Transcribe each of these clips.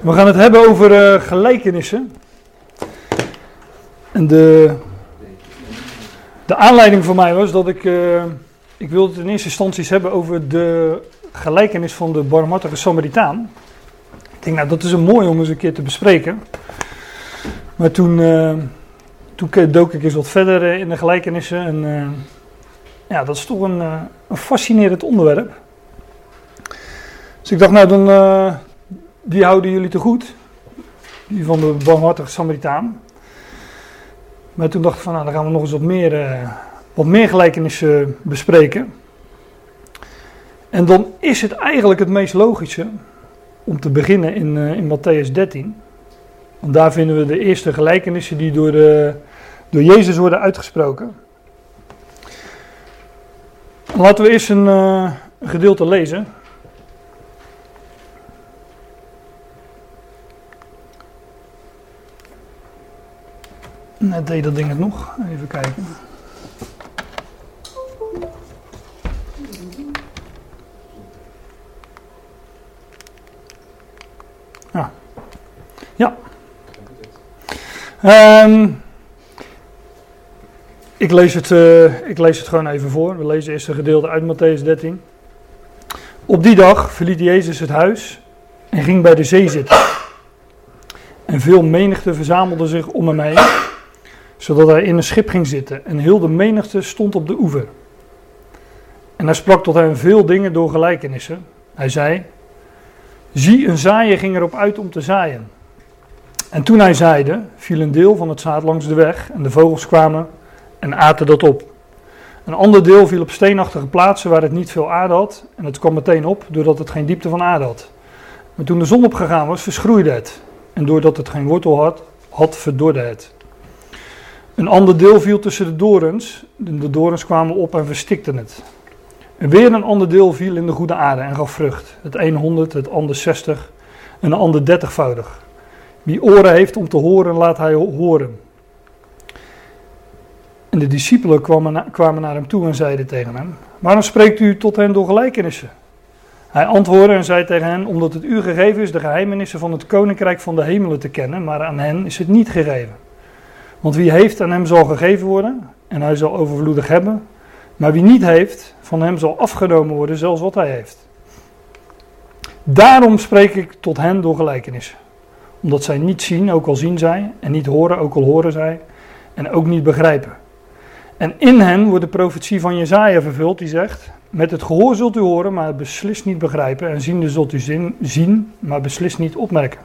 We gaan het hebben over uh, gelijkenissen. En de, de aanleiding voor mij was dat ik. Uh, ik wilde het in eerste instantie hebben over de gelijkenis van de barmhartige Samaritaan. Ik denk, nou, dat is een mooi om eens een keer te bespreken. Maar toen, uh, toen dook ik eens wat verder in de gelijkenissen. En ja, dat is toch een, een fascinerend onderwerp. Dus ik dacht, nou, dan, die houden jullie te goed. Die van de barmhartige Samaritaan. Maar toen dacht ik van, nou, dan gaan we nog eens wat meer, uh, wat meer gelijkenissen bespreken. En dan is het eigenlijk het meest logische om te beginnen in, uh, in Matthäus 13. Want daar vinden we de eerste gelijkenissen die door, de, door Jezus worden uitgesproken. Laten we eerst een, een gedeelte lezen. Net deed dat ding het nog. Even kijken. Ah. Ja. Um, ik, lees het, uh, ik lees het gewoon even voor. We lezen eerst een gedeelte uit Matthäus 13. Op die dag verliet Jezus het huis en ging bij de zee zitten. En veel menigte verzamelde zich om hem heen zodat hij in een schip ging zitten en heel de menigte stond op de oever. En hij sprak tot hen veel dingen door gelijkenissen. Hij zei, zie een zaaier ging erop uit om te zaaien. En toen hij zaaide, viel een deel van het zaad langs de weg en de vogels kwamen en aten dat op. Een ander deel viel op steenachtige plaatsen waar het niet veel aarde had en het kwam meteen op doordat het geen diepte van aarde had. Maar toen de zon opgegaan was, verschroeide het en doordat het geen wortel had, had verdorde het. Een ander deel viel tussen de dorens. De dorens kwamen op en verstikten het. En weer een ander deel viel in de goede aarde en gaf vrucht. Het een honderd, het ander zestig en een ander dertigvoudig. Wie oren heeft om te horen, laat hij horen. En de discipelen kwamen, kwamen naar hem toe en zeiden tegen hem: Waarom spreekt u tot hen door gelijkenissen? Hij antwoordde en zei tegen hen: Omdat het u gegeven is de geheimenissen van het koninkrijk van de hemelen te kennen, maar aan hen is het niet gegeven. Want wie heeft aan hem zal gegeven worden en hij zal overvloedig hebben. Maar wie niet heeft, van hem zal afgenomen worden zelfs wat hij heeft. Daarom spreek ik tot hen door gelijkenissen. Omdat zij niet zien, ook al zien zij, en niet horen, ook al horen zij, en ook niet begrijpen. En in hen wordt de profetie van Jezaja vervuld, die zegt, met het gehoor zult u horen, maar beslist niet begrijpen, en ziende zult u zien, maar beslist niet opmerken.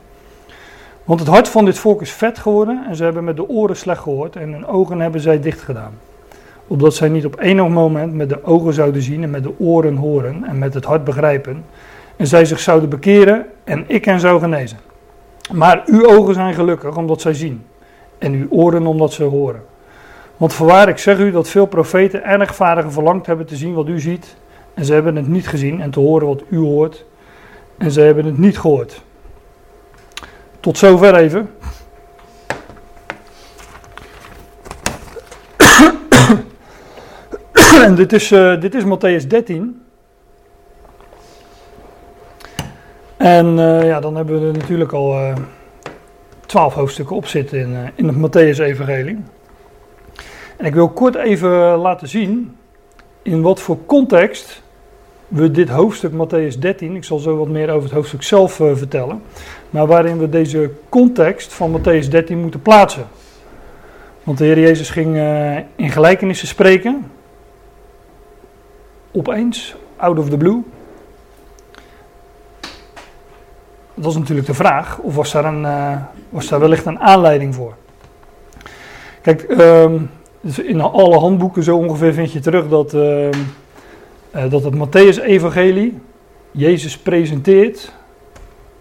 Want het hart van dit volk is vet geworden en ze hebben met de oren slecht gehoord en hun ogen hebben zij dicht gedaan. Opdat zij niet op enig moment met de ogen zouden zien en met de oren horen en met het hart begrijpen. En zij zich zouden bekeren en ik hen zou genezen. Maar uw ogen zijn gelukkig omdat zij zien en uw oren omdat ze horen. Want voorwaar, ik zeg u dat veel profeten en rechtvaardigen verlangd hebben te zien wat u ziet. En ze hebben het niet gezien en te horen wat u hoort. En ze hebben het niet gehoord. Tot zover even. en dit is, uh, dit is Matthäus 13. En uh, ja, dan hebben we er natuurlijk al uh, twaalf hoofdstukken op zitten in, in het Matthäus-evangelie. En ik wil kort even laten zien in wat voor context we dit hoofdstuk Matthäus 13, ik zal zo wat meer over het hoofdstuk zelf vertellen, maar waarin we deze context van Matthäus 13 moeten plaatsen. Want de Heer Jezus ging uh, in gelijkenissen spreken. Opeens, out of the blue. Dat was natuurlijk de vraag, of was daar, een, uh, was daar wellicht een aanleiding voor? Kijk, um, dus in alle handboeken zo ongeveer vind je terug dat, uh, dat het Matthäus-evangelie Jezus presenteert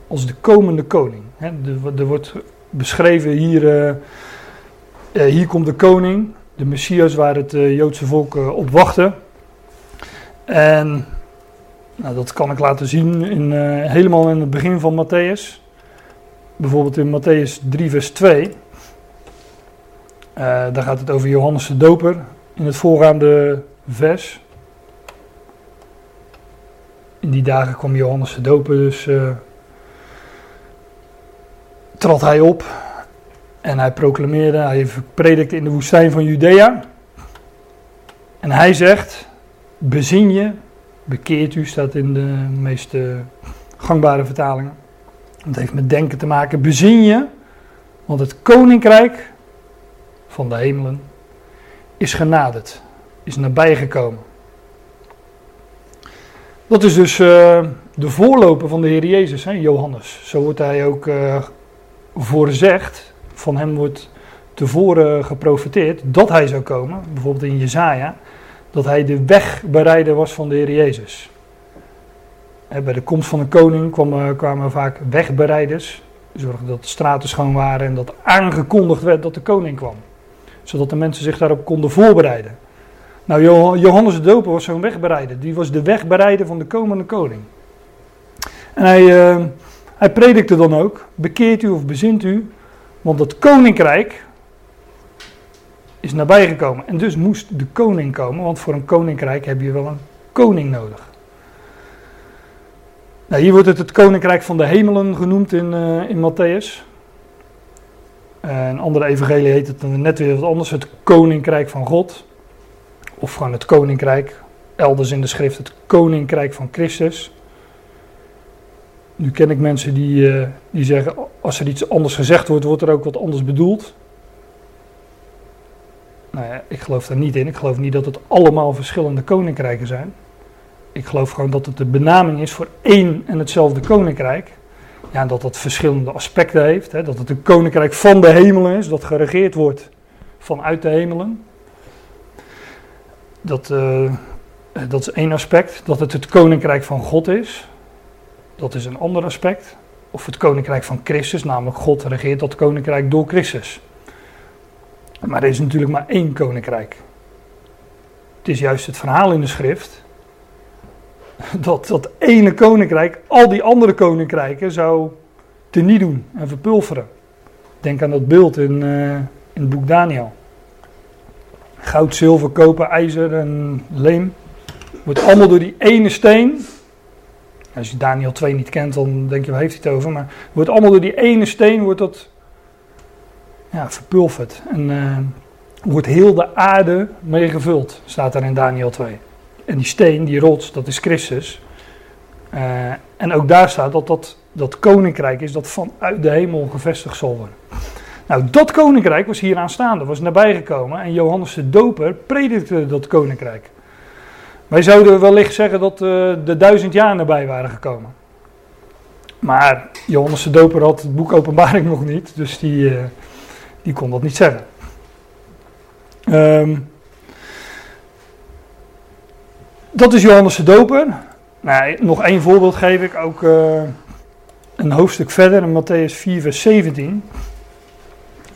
als de komende koning. er wordt beschreven hier, uh, hier komt de koning, de Messias waar het Joodse volk op wachtte. En nou, dat kan ik laten zien in, helemaal in het begin van Matthäus. Bijvoorbeeld in Matthäus 3 vers 2. daar gaat het over Johannes de Doper in het voorgaande vers. In die dagen kwam Johannes de Doper dus trad hij op en hij proclameerde, hij predikte in de woestijn van Judea. En hij zegt, bezin je, bekeert u, staat in de meest gangbare vertalingen. Het heeft met denken te maken, bezin je, want het koninkrijk van de hemelen is genaderd, is nabijgekomen. Dat is dus uh, de voorloper van de Heer Jezus, hè, Johannes. Zo wordt hij ook uh, voorzegd. Van hem wordt tevoren geprofiteerd dat hij zou komen. Bijvoorbeeld in Jezaja. Dat hij de wegbereider was van de Heer Jezus. Bij de komst van een koning kwamen, kwamen vaak wegbereiders. Zorgden dat de straten schoon waren en dat aangekondigd werd dat de koning kwam. Zodat de mensen zich daarop konden voorbereiden. Nou, Johannes de Doper was zo'n wegbereider. Die was de wegbereider van de komende koning. En hij, uh, hij predikte dan ook: bekeert u of bezint u, want het koninkrijk is nabijgekomen. En dus moest de koning komen, want voor een koninkrijk heb je wel een koning nodig. Nou, hier wordt het het koninkrijk van de hemelen genoemd in, uh, in Matthäus. Een andere evangelie heet het dan net weer wat anders: het koninkrijk van God. Of gewoon het koninkrijk, elders in de schrift het koninkrijk van Christus. Nu ken ik mensen die, uh, die zeggen, als er iets anders gezegd wordt, wordt er ook wat anders bedoeld. Nou ja, ik geloof daar niet in. Ik geloof niet dat het allemaal verschillende koninkrijken zijn. Ik geloof gewoon dat het de benaming is voor één en hetzelfde koninkrijk. Ja, dat dat verschillende aspecten heeft. Hè. Dat het een koninkrijk van de hemelen is, dat geregeerd wordt vanuit de hemelen. Dat, uh, dat is één aspect. Dat het het koninkrijk van God is. Dat is een ander aspect. Of het koninkrijk van Christus, namelijk God regeert dat koninkrijk door Christus. Maar er is natuurlijk maar één koninkrijk. Het is juist het verhaal in de schrift dat dat ene koninkrijk al die andere koninkrijken zou teniet doen en verpulveren. Denk aan dat beeld in, uh, in het boek Daniel. Goud, zilver, koper, ijzer en leem. Wordt allemaal door die ene steen. Als je Daniel 2 niet kent, dan denk je, waar heeft hij het over? Maar wordt allemaal door die ene steen wordt dat ja, verpulverd. En uh, wordt heel de aarde mee gevuld, staat er in Daniel 2. En die steen, die rots, dat is Christus. Uh, en ook daar staat dat dat, dat koninkrijk is dat vanuit de hemel gevestigd zal worden. Nou, dat koninkrijk was hier aanstaande, was nabijgekomen. En Johannes de Doper predikte dat koninkrijk. Wij zouden wellicht zeggen dat uh, de duizend jaar nabij waren gekomen. Maar Johannes de Doper had het boek Openbaring nog niet, dus die, uh, die kon dat niet zeggen. Um, dat is Johannes de Doper. Nou, nog één voorbeeld geef ik, ook uh, een hoofdstuk verder in Matthäus 4, vers 17.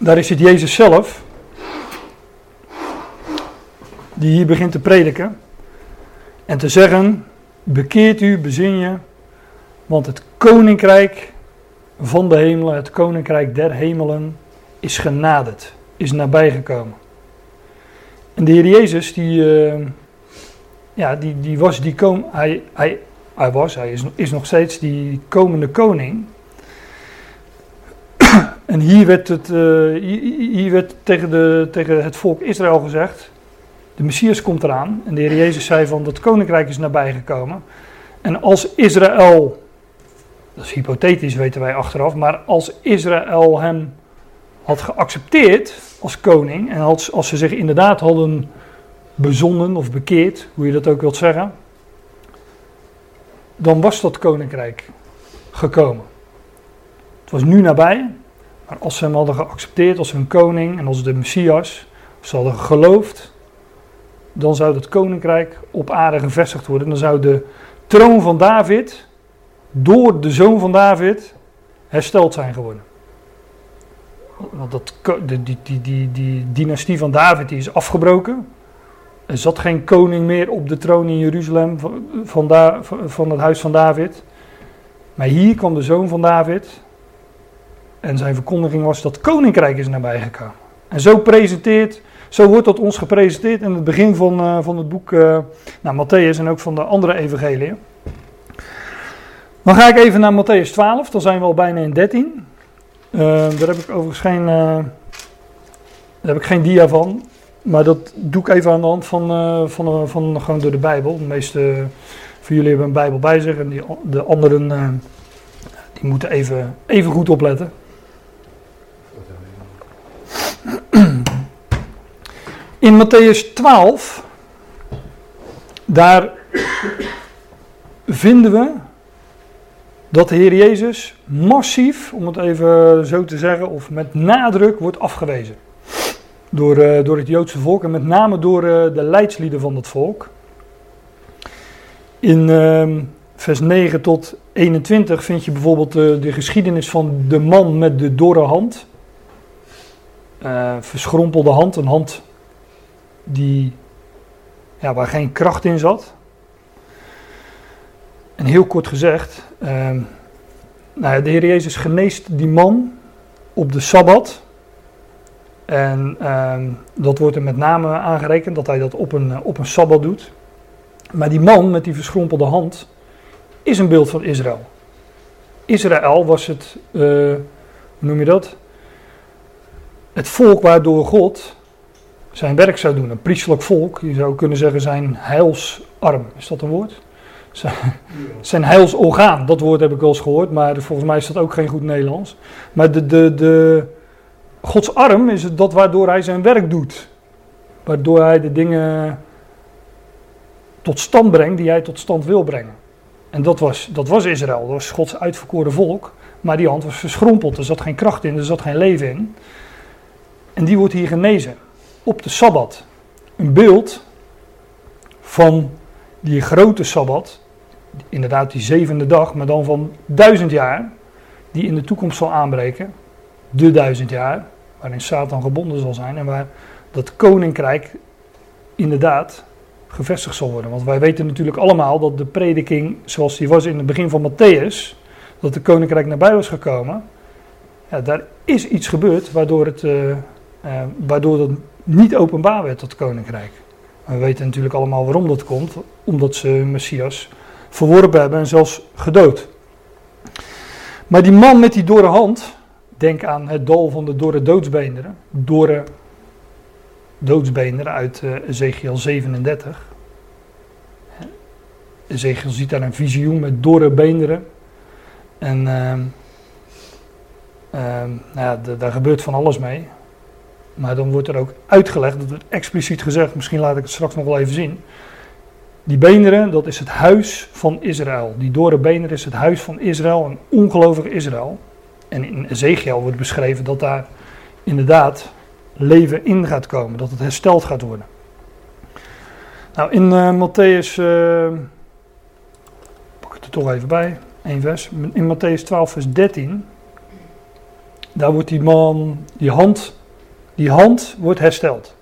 Daar is het Jezus zelf, die hier begint te prediken en te zeggen: Bekeert u, bezin je, want het koninkrijk van de hemelen, het koninkrijk der hemelen, is genaderd, is nabijgekomen. En de Heer Jezus, die, uh, ja, die, die was die kom, hij, hij, hij was, hij is, is nog steeds die komende koning. En hier werd, het, uh, hier werd tegen, de, tegen het volk Israël gezegd: de Messias komt eraan. En de Heer Jezus zei van dat koninkrijk is nabijgekomen. En als Israël, dat is hypothetisch weten wij achteraf, maar als Israël hem had geaccepteerd als koning en als, als ze zich inderdaad hadden bezonnen of bekeerd, hoe je dat ook wilt zeggen, dan was dat koninkrijk gekomen. Het was nu nabij, als ze hem hadden geaccepteerd als hun koning en als de Messias, ze hadden geloofd, dan zou het koninkrijk op aarde gevestigd worden. Dan zou de troon van David door de zoon van David hersteld zijn geworden. Want dat, die, die, die, die, die dynastie van David die is afgebroken. Er zat geen koning meer op de troon in Jeruzalem van, van, van het huis van David. Maar hier kwam de zoon van David. En zijn verkondiging was dat koninkrijk is nabijgekomen. En zo presenteert, zo wordt dat ons gepresenteerd in het begin van, uh, van het boek uh, Matthäus en ook van de andere evangeliën. Dan ga ik even naar Matthäus 12, dan zijn we al bijna in 13. Uh, daar heb ik overigens geen, daar heb ik geen dia van. Maar dat doe ik even aan de hand van, van, van, gewoon door de Bijbel. De meeste van jullie hebben een Bijbel bij zich en die, de anderen die moeten even, even goed opletten. In Matthäus 12, daar vinden we dat de Heer Jezus massief, om het even zo te zeggen, of met nadruk wordt afgewezen. Door, uh, door het Joodse volk en met name door uh, de leidslieden van het volk. In uh, vers 9 tot 21 vind je bijvoorbeeld uh, de geschiedenis van de man met de dorre hand. Verschrompelde hand, een hand die, ja, waar geen kracht in zat. En heel kort gezegd, uh, nou, de Heer Jezus geneest die man op de Sabbat. En uh, dat wordt er met name aangerekend dat hij dat op een, op een Sabbat doet. Maar die man met die verschrompelde hand is een beeld van Israël. Israël was het, uh, hoe noem je dat? Het volk waardoor God zijn werk zou doen. Een priestelijk volk, je zou kunnen zeggen zijn heilsarm. Is dat een woord? Zijn, heilsorgaan, dat woord heb ik wel eens gehoord, maar volgens mij is dat ook geen goed Nederlands. Maar de, de, de, Gods arm is het dat waardoor hij zijn werk doet. Waardoor hij de dingen tot stand brengt die hij tot stand wil brengen. En dat was, dat was Israël, dat was Gods uitverkoren volk. Maar die hand was verschrompeld, er zat geen kracht in, er zat geen leven in. En die wordt hier genezen op de Sabbat. Een beeld van die grote Sabbat, inderdaad die zevende dag, maar dan van duizend jaar, die in de toekomst zal aanbreken. De duizend jaar, waarin Satan gebonden zal zijn en waar dat koninkrijk inderdaad gevestigd zal worden. Want wij weten natuurlijk allemaal dat de prediking zoals die was in het begin van Matthäus, dat de koninkrijk nabij was gekomen. Ja, daar is iets gebeurd waardoor, het, uh, uh, waardoor dat niet openbaar werd, dat koninkrijk. We weten natuurlijk allemaal waarom dat komt, omdat ze Messias verworpen hebben en zelfs gedood. Maar die man met die dorre hand, denk aan het dal van de dorre doodsbeenderen, dorre doodsbeenderen uit uh, Ezekiel 37. Ezekiel ziet daar een visioen met dorre beenderen. En uh, uh, nou ja, daar gebeurt van alles mee. Maar dan wordt er ook uitgelegd, dat wordt expliciet gezegd, misschien laat ik het straks nog wel even zien. Die beenderen, dat is het huis van Israël. Die dorre beenderen is het huis van Israël, een ongelovig Israël. En in Ezekiel wordt beschreven dat daar inderdaad leven in gaat komen, dat het hersteld gaat worden. Nou, in uh, Matthäus, uh, pak het er toch even bij, één vers. In Matthäus 12, vers 13, daar wordt die man, die hand die hand wordt hersteld.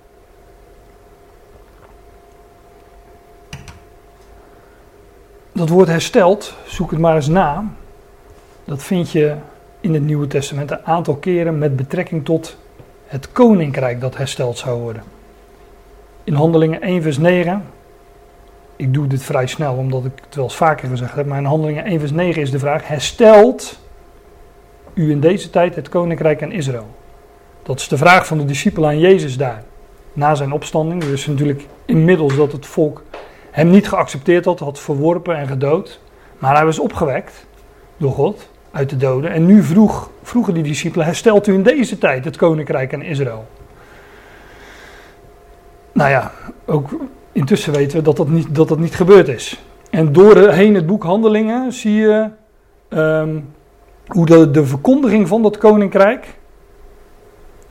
Dat woord hersteld, zoek het maar eens na. Dat vind je in het Nieuwe Testament een aantal keren met betrekking tot het koninkrijk dat hersteld zou worden. In Handelingen 1 vers 9, ik doe dit vrij snel omdat ik het wel eens vaker gezegd heb, maar in Handelingen 1 vers 9 is de vraag, herstelt u in deze tijd het koninkrijk aan Israël? Dat is de vraag van de discipelen aan Jezus daar. Na zijn opstanding. Dus natuurlijk inmiddels dat het volk hem niet geaccepteerd had, had verworpen en gedood. Maar hij was opgewekt door God uit de doden. En nu vroeg, vroegen die discipelen: herstelt u in deze tijd het koninkrijk aan Israël? Nou ja, ook intussen weten we dat dat niet, dat dat niet gebeurd is. En doorheen het boek Handelingen zie je um, hoe de verkondiging van dat koninkrijk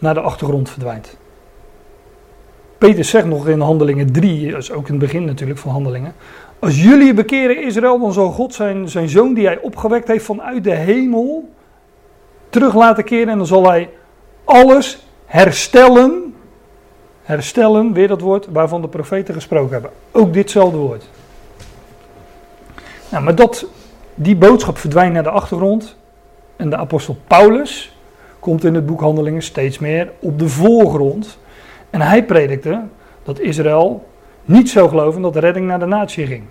naar de achtergrond verdwijnt. Peter zegt nog in Handelingen 3, dat is ook in het begin natuurlijk van Handelingen. Als jullie bekeren Israël, dan zal God zijn, zijn zoon die hij opgewekt heeft vanuit de hemel terug laten keren. En dan zal hij alles herstellen. Herstellen, weer dat woord waarvan de profeten gesproken hebben. Ook ditzelfde woord. Nou, maar dat, die boodschap verdwijnt naar de achtergrond. En de apostel Paulus, komt in het boek Handelingen steeds meer op de voorgrond. En hij predikte dat Israël niet zou geloven dat de redding naar de natie ging.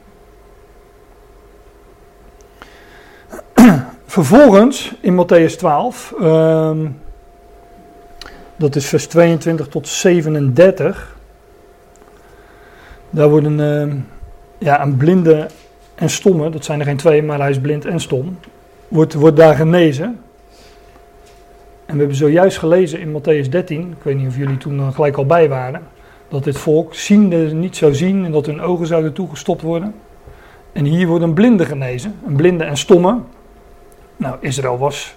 vervolgens in Matthäus 12, ehm, dat is vers 22 tot 37, daar worden uh, ja, een blinde en stomme, dat zijn er geen twee, maar hij is blind en stom, wordt, wordt daar genezen. En we hebben zojuist gelezen in Matthäus 13, ik weet niet of jullie toen gelijk al bij waren, dat dit volk ziende niet zou zien en dat hun ogen zouden toegestopt worden. En hier wordt een blinde genezen, een blinde en stomme. Nou, Israël was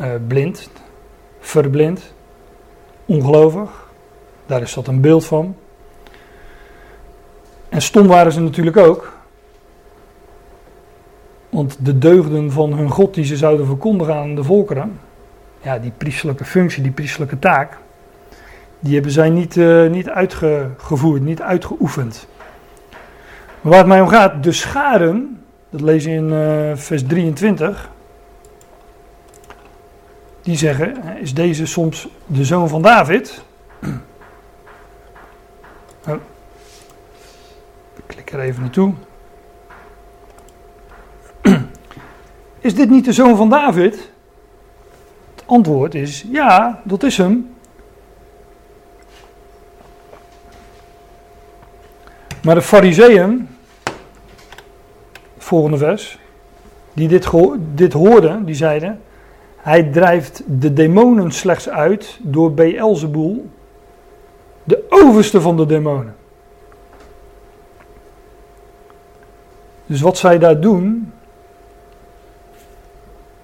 uh, blind, verblind, ongelovig. Daar is dat een beeld van. En stom waren ze natuurlijk ook. Want de deugden van hun God die ze zouden verkondigen aan de volkeren, ja, die priestelijke functie, die priestelijke taak, die hebben zij niet, uh, niet uitgevoerd, niet uitgeoefend. Maar waar het mij om gaat, de scharen, dat lees je in uh, vers 23, die zeggen, is deze soms de zoon van David? Oh. Ik klik er even naartoe. Is dit niet de zoon van David? Antwoord is ja, dat is hem. Maar de fariseeën, volgende vers, die dit, dit hoorden, die zeiden, hij drijft de demonen slechts uit door Beelzebul, de overste van de demonen. Dus wat zij daar doen,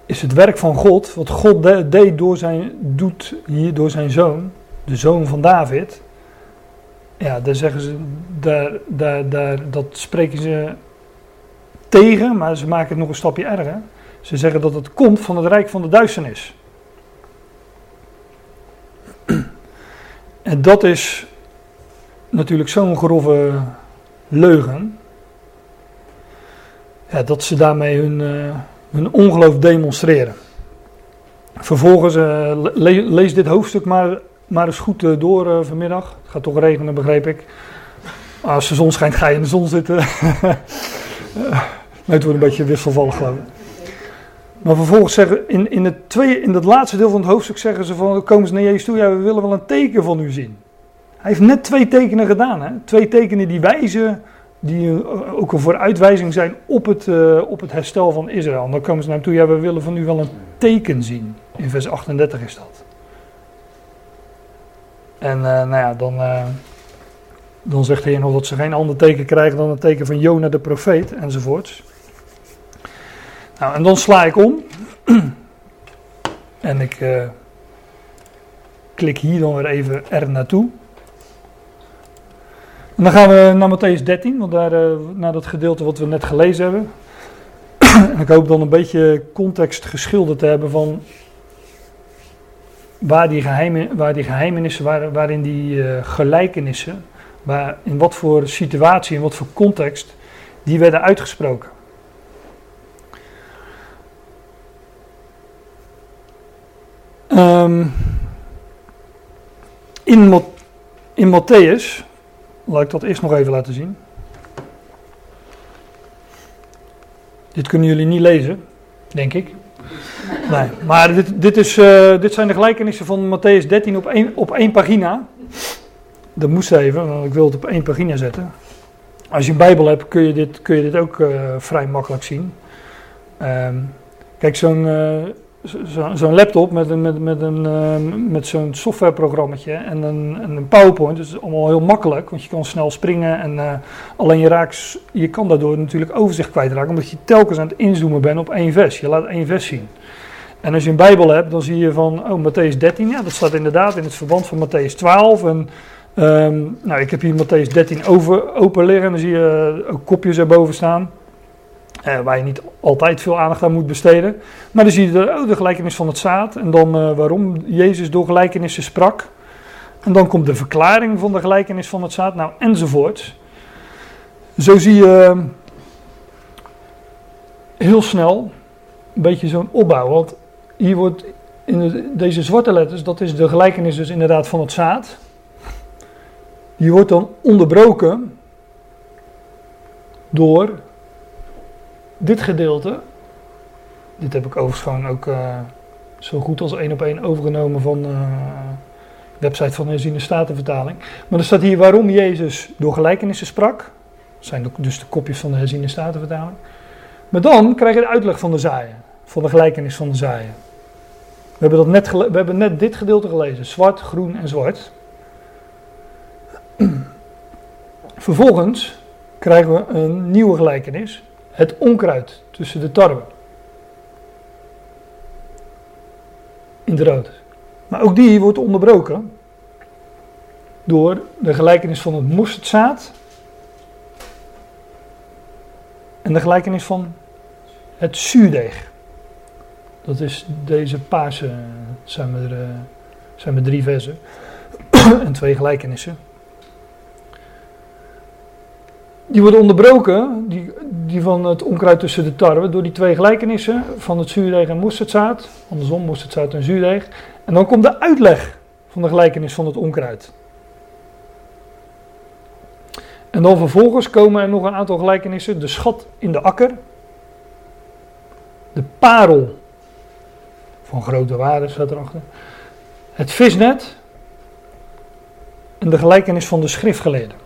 is het werk van God, wat God deed door zijn, doet hier door zijn zoon, de zoon van David. Ja, daar zeggen ze, daar, daar, daar, dat spreken ze tegen, maar ze maken het nog een stapje erger. Ze zeggen dat het komt van het rijk van de duisternis. En dat is natuurlijk zo'n grove leugen. Ja, dat ze daarmee hun, uh, hun ongeloof demonstreren. Vervolgens, uh, lees dit hoofdstuk maar, maar eens goed uh, door vanmiddag. Het gaat toch regenen, begreep ik. Als de zon schijnt, ga je in de zon zitten. het wordt een beetje wisselvallig, geloof ik. Maar vervolgens zeggen, in, in, het tweede, in het laatste deel van het hoofdstuk zeggen ze van, komen ze naar Jezus toe, ja we willen wel een teken van u zien. Hij heeft net twee tekenen gedaan, hè? twee tekenen die wijzen, die ook een vooruitwijzing zijn op het, uh, op het herstel van Israël. En dan komen ze naar hem toe, ja we willen van u wel een teken zien. In vers 38 is dat. En uh, nou ja, dan, uh, dan zegt hij nog dat ze geen ander teken krijgen dan een teken van Jona de profeet enzovoorts. Nou, en dan sla ik om. en ik klik hier dan weer even er naartoe. En dan gaan we naar Matthäus 13, want daar, uh, naar dat gedeelte wat we net gelezen hebben. en ik hoop dan een beetje context geschilderd te hebben van waar die, geheimen, waar die geheimenissen, waar, waarin die uh, gelijkenissen, waar, in wat voor situatie, in wat voor context, die werden uitgesproken. Um, in, in Matthäus, laat ik dat eerst nog even laten zien. Dit kunnen jullie niet lezen, denk ik. Nee, maar dit, dit, is, uh, dit zijn de gelijkenissen van Matthäus 13 op één, op één pagina. Dat moest even, want ik wil het op één pagina zetten. Als je een Bijbel hebt, kun je dit, kun je dit ook uh, vrij makkelijk zien. Um, kijk, zo'n uh, zo'n zo laptop met, een, met, met, een, uh, met zo'n softwareprogrammaatje en een, een PowerPoint. Dat is allemaal heel makkelijk, want je kan snel springen. En, uh, alleen je, raakt, je kan daardoor natuurlijk overzicht kwijtraken, omdat je telkens aan het inzoomen bent op één vers. Je laat één vers zien. En als je een Bijbel hebt, dan zie je van, oh, Matthäus 13, ja, dat staat inderdaad in het verband van Matthäus 12. En um, nou, ik heb hier Matthäus 13 over, open liggen en dan zie je ook kopjes erboven staan. Uh, waar je niet altijd veel aandacht aan moet besteden. Maar dan zie je de, oh, de gelijkenis van het zaad. En dan uh, waarom Jezus door gelijkenissen sprak. En dan komt de verklaring van de gelijkenis van het zaad. Nou, enzovoort. Zo zie je uh, heel snel een beetje zo'n opbouw. Want hier wordt in de, deze zwarte letters, dat is de gelijkenis dus inderdaad van het zaad. Die wordt dan onderbroken door dit gedeelte, Dit heb ik overigens gewoon ook uh, zo goed als één op één overgenomen van de website van de herziene statenvertaling. Maar er staat hier waarom Jezus door gelijkenissen sprak. Dat zijn dus de kopjes van de herziene statenvertaling. Maar dan krijg je de uitleg van de zaaien. Van de gelijkenis van de zaaien. We hebben, dat net we hebben net dit gedeelte gelezen. Zwart, groen en zwart. Vervolgens krijgen we een nieuwe gelijkenis. Het onkruid tussen de tarwe. In de rood. Maar ook die wordt onderbroken door de gelijkenis van het mosterdzaad en de gelijkenis van het zuurdeeg. Dat is deze paarse, zijn er, uh, zijn er drie versen en twee gelijkenissen. Die worden onderbroken, die, die van het onkruid tussen de tarwe, door die twee gelijkenissen van het zuurdeeg en mosterdzaad. Andersom, mosterdzaad en zuurdeeg. En dan komt de uitleg van de gelijkenis van het onkruid. En dan vervolgens komen er nog een aantal gelijkenissen. De schat in de akker. De parel van grote waarde staat erachter. Het visnet. En de gelijkenis van de schriftgeleerden.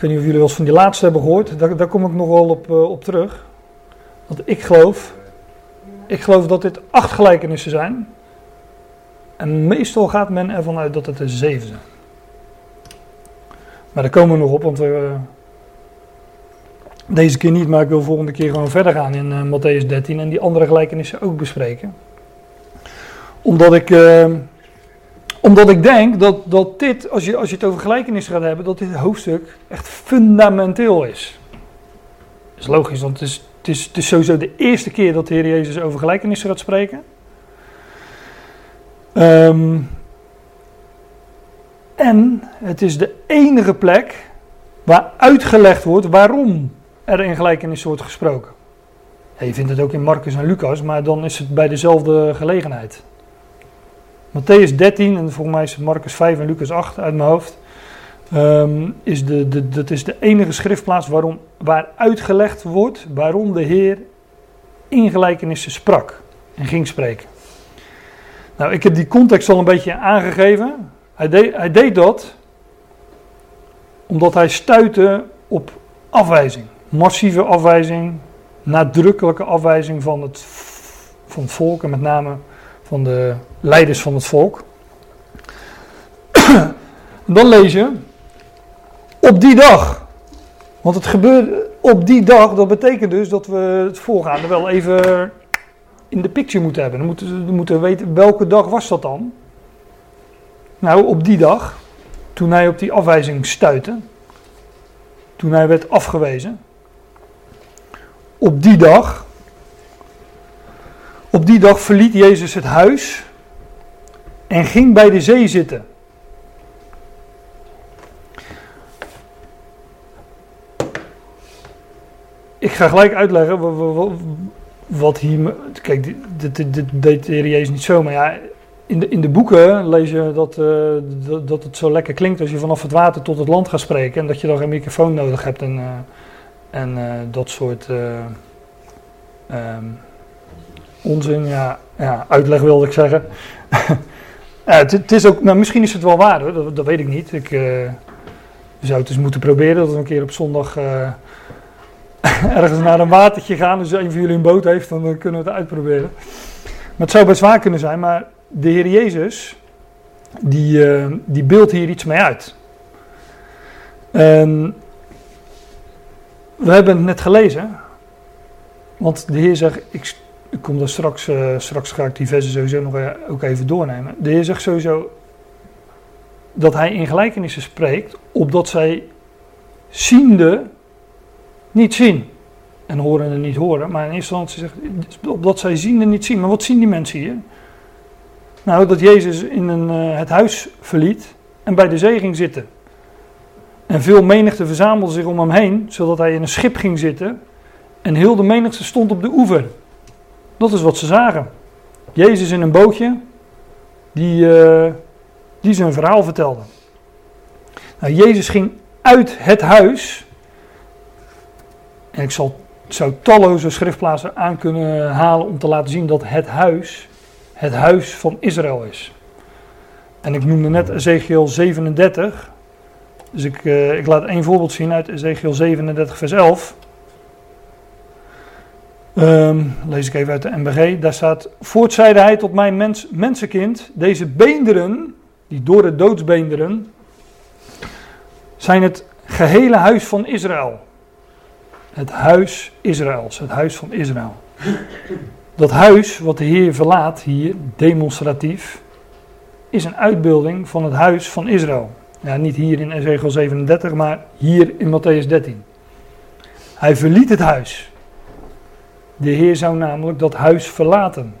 Ik weet niet of jullie wel eens van die laatste hebben gehoord. Daar, daar kom ik nog wel op, uh, op terug. Want ik geloof, ik geloof dat dit acht gelijkenissen zijn. En meestal gaat men ervan uit dat het er zeven zijn. Maar daar komen we nog op, want we, uh, deze keer niet, maar ik wil volgende keer gewoon verder gaan in uh, Matthäus 13 en die andere gelijkenissen ook bespreken. Omdat ik omdat ik denk dat, dat dit, als je, als je het over gelijkenissen gaat hebben, dat dit hoofdstuk echt fundamenteel is. Dat is logisch, want het is, het, is, het is sowieso de eerste keer dat de Heer Jezus over gelijkenissen gaat spreken. Um, en het is de enige plek waar uitgelegd wordt waarom er in gelijkenissen wordt gesproken. Je vindt het ook in Marcus en Lucas, maar dan is het bij dezelfde gelegenheid. Matthäus 13 en volgens mij is Marcus 5 en Lucas 8 uit mijn hoofd. Um, is de, de, dat is de enige schriftplaats waarom, waar uitgelegd wordt waarom de Heer in gelijkenissen sprak en ging spreken. Nou, ik heb die context al een beetje aangegeven. Hij deed, hij deed dat omdat hij stuitte op afwijzing. Massieve afwijzing, nadrukkelijke afwijzing van het, van het volk en met name van de leiders van het volk. Dan lees je op die dag. Want het gebeurt op die dag, dat betekent dus dat we het voorgaande wel even in de picture moeten hebben. Dan moeten we moeten weten welke dag was dat dan. Nou, op die dag, toen hij op die afwijzing stuitte, toen hij werd afgewezen, op die dag op die dag verliet Jezus het huis en ging bij de zee zitten. Ik ga gelijk uitleggen wat hier. Kijk, dit, dit, deed de Heer Jezus niet zo, maar ja. In de, in de boeken lees je dat, uh, dat, dat, het zo lekker klinkt als je vanaf het water tot het land gaat spreken. En dat je dan geen microfoon nodig hebt en, uh, en uh, dat soort. Um, onzin, ja, ja uitleg wilde ik zeggen. het, het, is ook, nou, misschien is het wel waar hoor, dat, weet ik niet. Ik uh, zou het eens moeten proberen dat we een keer op zondag uh, ergens naar een watertje gaan. Dus als een van jullie een boot heeft, dan kunnen we het uitproberen. Maar het zou best waar kunnen zijn, maar de Heer Jezus, die, uh, die beeldt hier iets mee uit. En we hebben het net gelezen, want de Heer zegt, ik ik kom daar straks, uh, straks ga ik die versen sowieso nog e- ook even doornemen. De Heer zegt sowieso dat hij in gelijkenissen spreekt, opdat zij ziende niet zien. En horende niet horen. Maar in eerste instantie zegt opdat zij ziende niet zien. Maar wat zien die mensen hier? Nou, dat Jezus in een, uh, het huis verliet en bij de zee ging zitten. En veel menigte verzamelde zich om hem heen, zodat hij in een schip ging zitten. En heel de menigte stond op de oever. Dat is wat ze zagen. Jezus in een bootje, die, uh, die zijn verhaal vertelde. Nou, Jezus ging uit het huis. En ik zal zou talloze schriftplaatsen aan kunnen halen om te laten zien dat het huis het huis van Israël is. En ik noemde net Ezekiel 37. Dus ik, uh, ik laat één voorbeeld zien uit Ezekiel 37, vers 11. Ehm, lees ik even uit de MBG. Daar staat: Voortzeide hij tot mijn mens, mensenkind, deze beenderen, die door het doodsbeenderen, zijn het gehele huis van Israël. Het huis Israëls, het huis van Israël. Dat huis wat de Heer verlaat hier, demonstratief, is een uitbeelding van het huis van Israël. Niet hier in Ezekiel 37, maar hier in Matthäus 13. Hij verliet het huis. De Heer zou namelijk dat huis verlaten.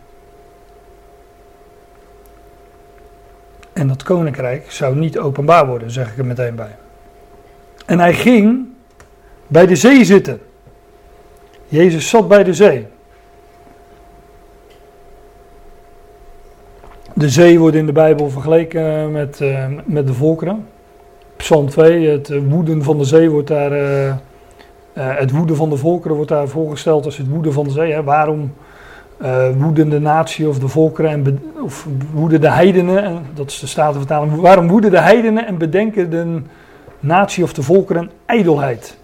En dat koninkrijk zou niet openbaar worden, zeg ik er meteen bij. En hij ging bij de zee zitten. Jezus zat bij de zee. De zee wordt in de Bijbel vergeleken met, uh, met de volkeren. Psalm 2, het woeden van de zee wordt daar. Uh, het woeden van de volkeren wordt daar voorgesteld als het woeden van de zee. Hè. Waarom woeden de natie of de volkeren en of woeden de heidenen, en dat is de Statenvertaling. Waarom woeden de heidenen en bedenken de natie of de volkeren ijdelheid?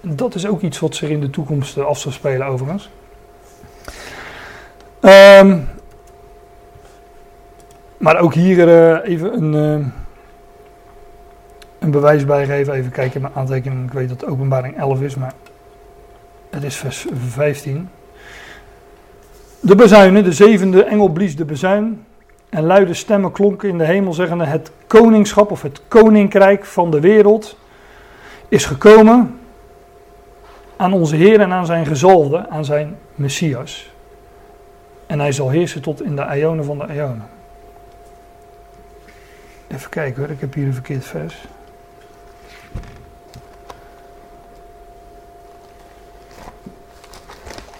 Dat is ook iets wat zich in de toekomst af zal spelen overigens. Um, maar ook hier even een, een bewijs bijgeven. Even kijken in mijn aantekening. Ik weet dat openbaring 11 is, maar het is vers 15. De bezuinen, de zevende engel blies de bezuin. En luide stemmen klonken in de hemel, zeggende: Het koningschap of het koninkrijk van de wereld is gekomen aan onze Heer en aan zijn gezalde, aan zijn Messias. En hij zal heersen tot in de eonen van de eonen. Even kijken hoor, ik heb hier een verkeerd vers.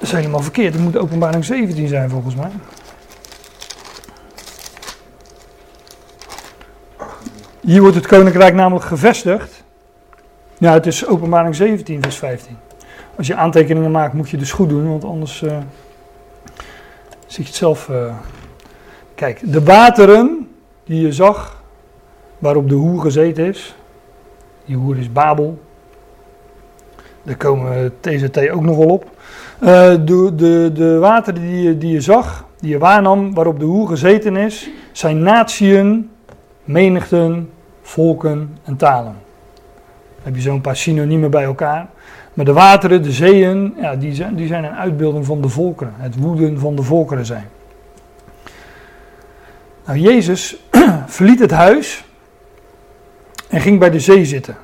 Is helemaal verkeerd. Het moet openbaring 17 zijn volgens mij. Hier wordt het koninkrijk namelijk gevestigd. Ja, het is openbaring 17, vers 15. Als je aantekeningen maakt, moet je dus goed doen, want anders uh, zie je het zelf. Uh... Kijk, de wateren die je zag waarop de hoer gezeten is. Die hoer is Babel. Daar komen TZT ook nog wel op. Uh, de, de, de wateren die je, die je zag, die je waarnam, waarop de hoer gezeten is, zijn natieën, menigten, volken en talen. Heb je zo'n paar synoniemen bij elkaar. Maar de wateren, de zeeën, ja, die, zijn, die zijn een uitbeelding van de volkeren. Het woeden van de volkeren zijn. Nou, Jezus verliet het huis en ging bij de zee zitten.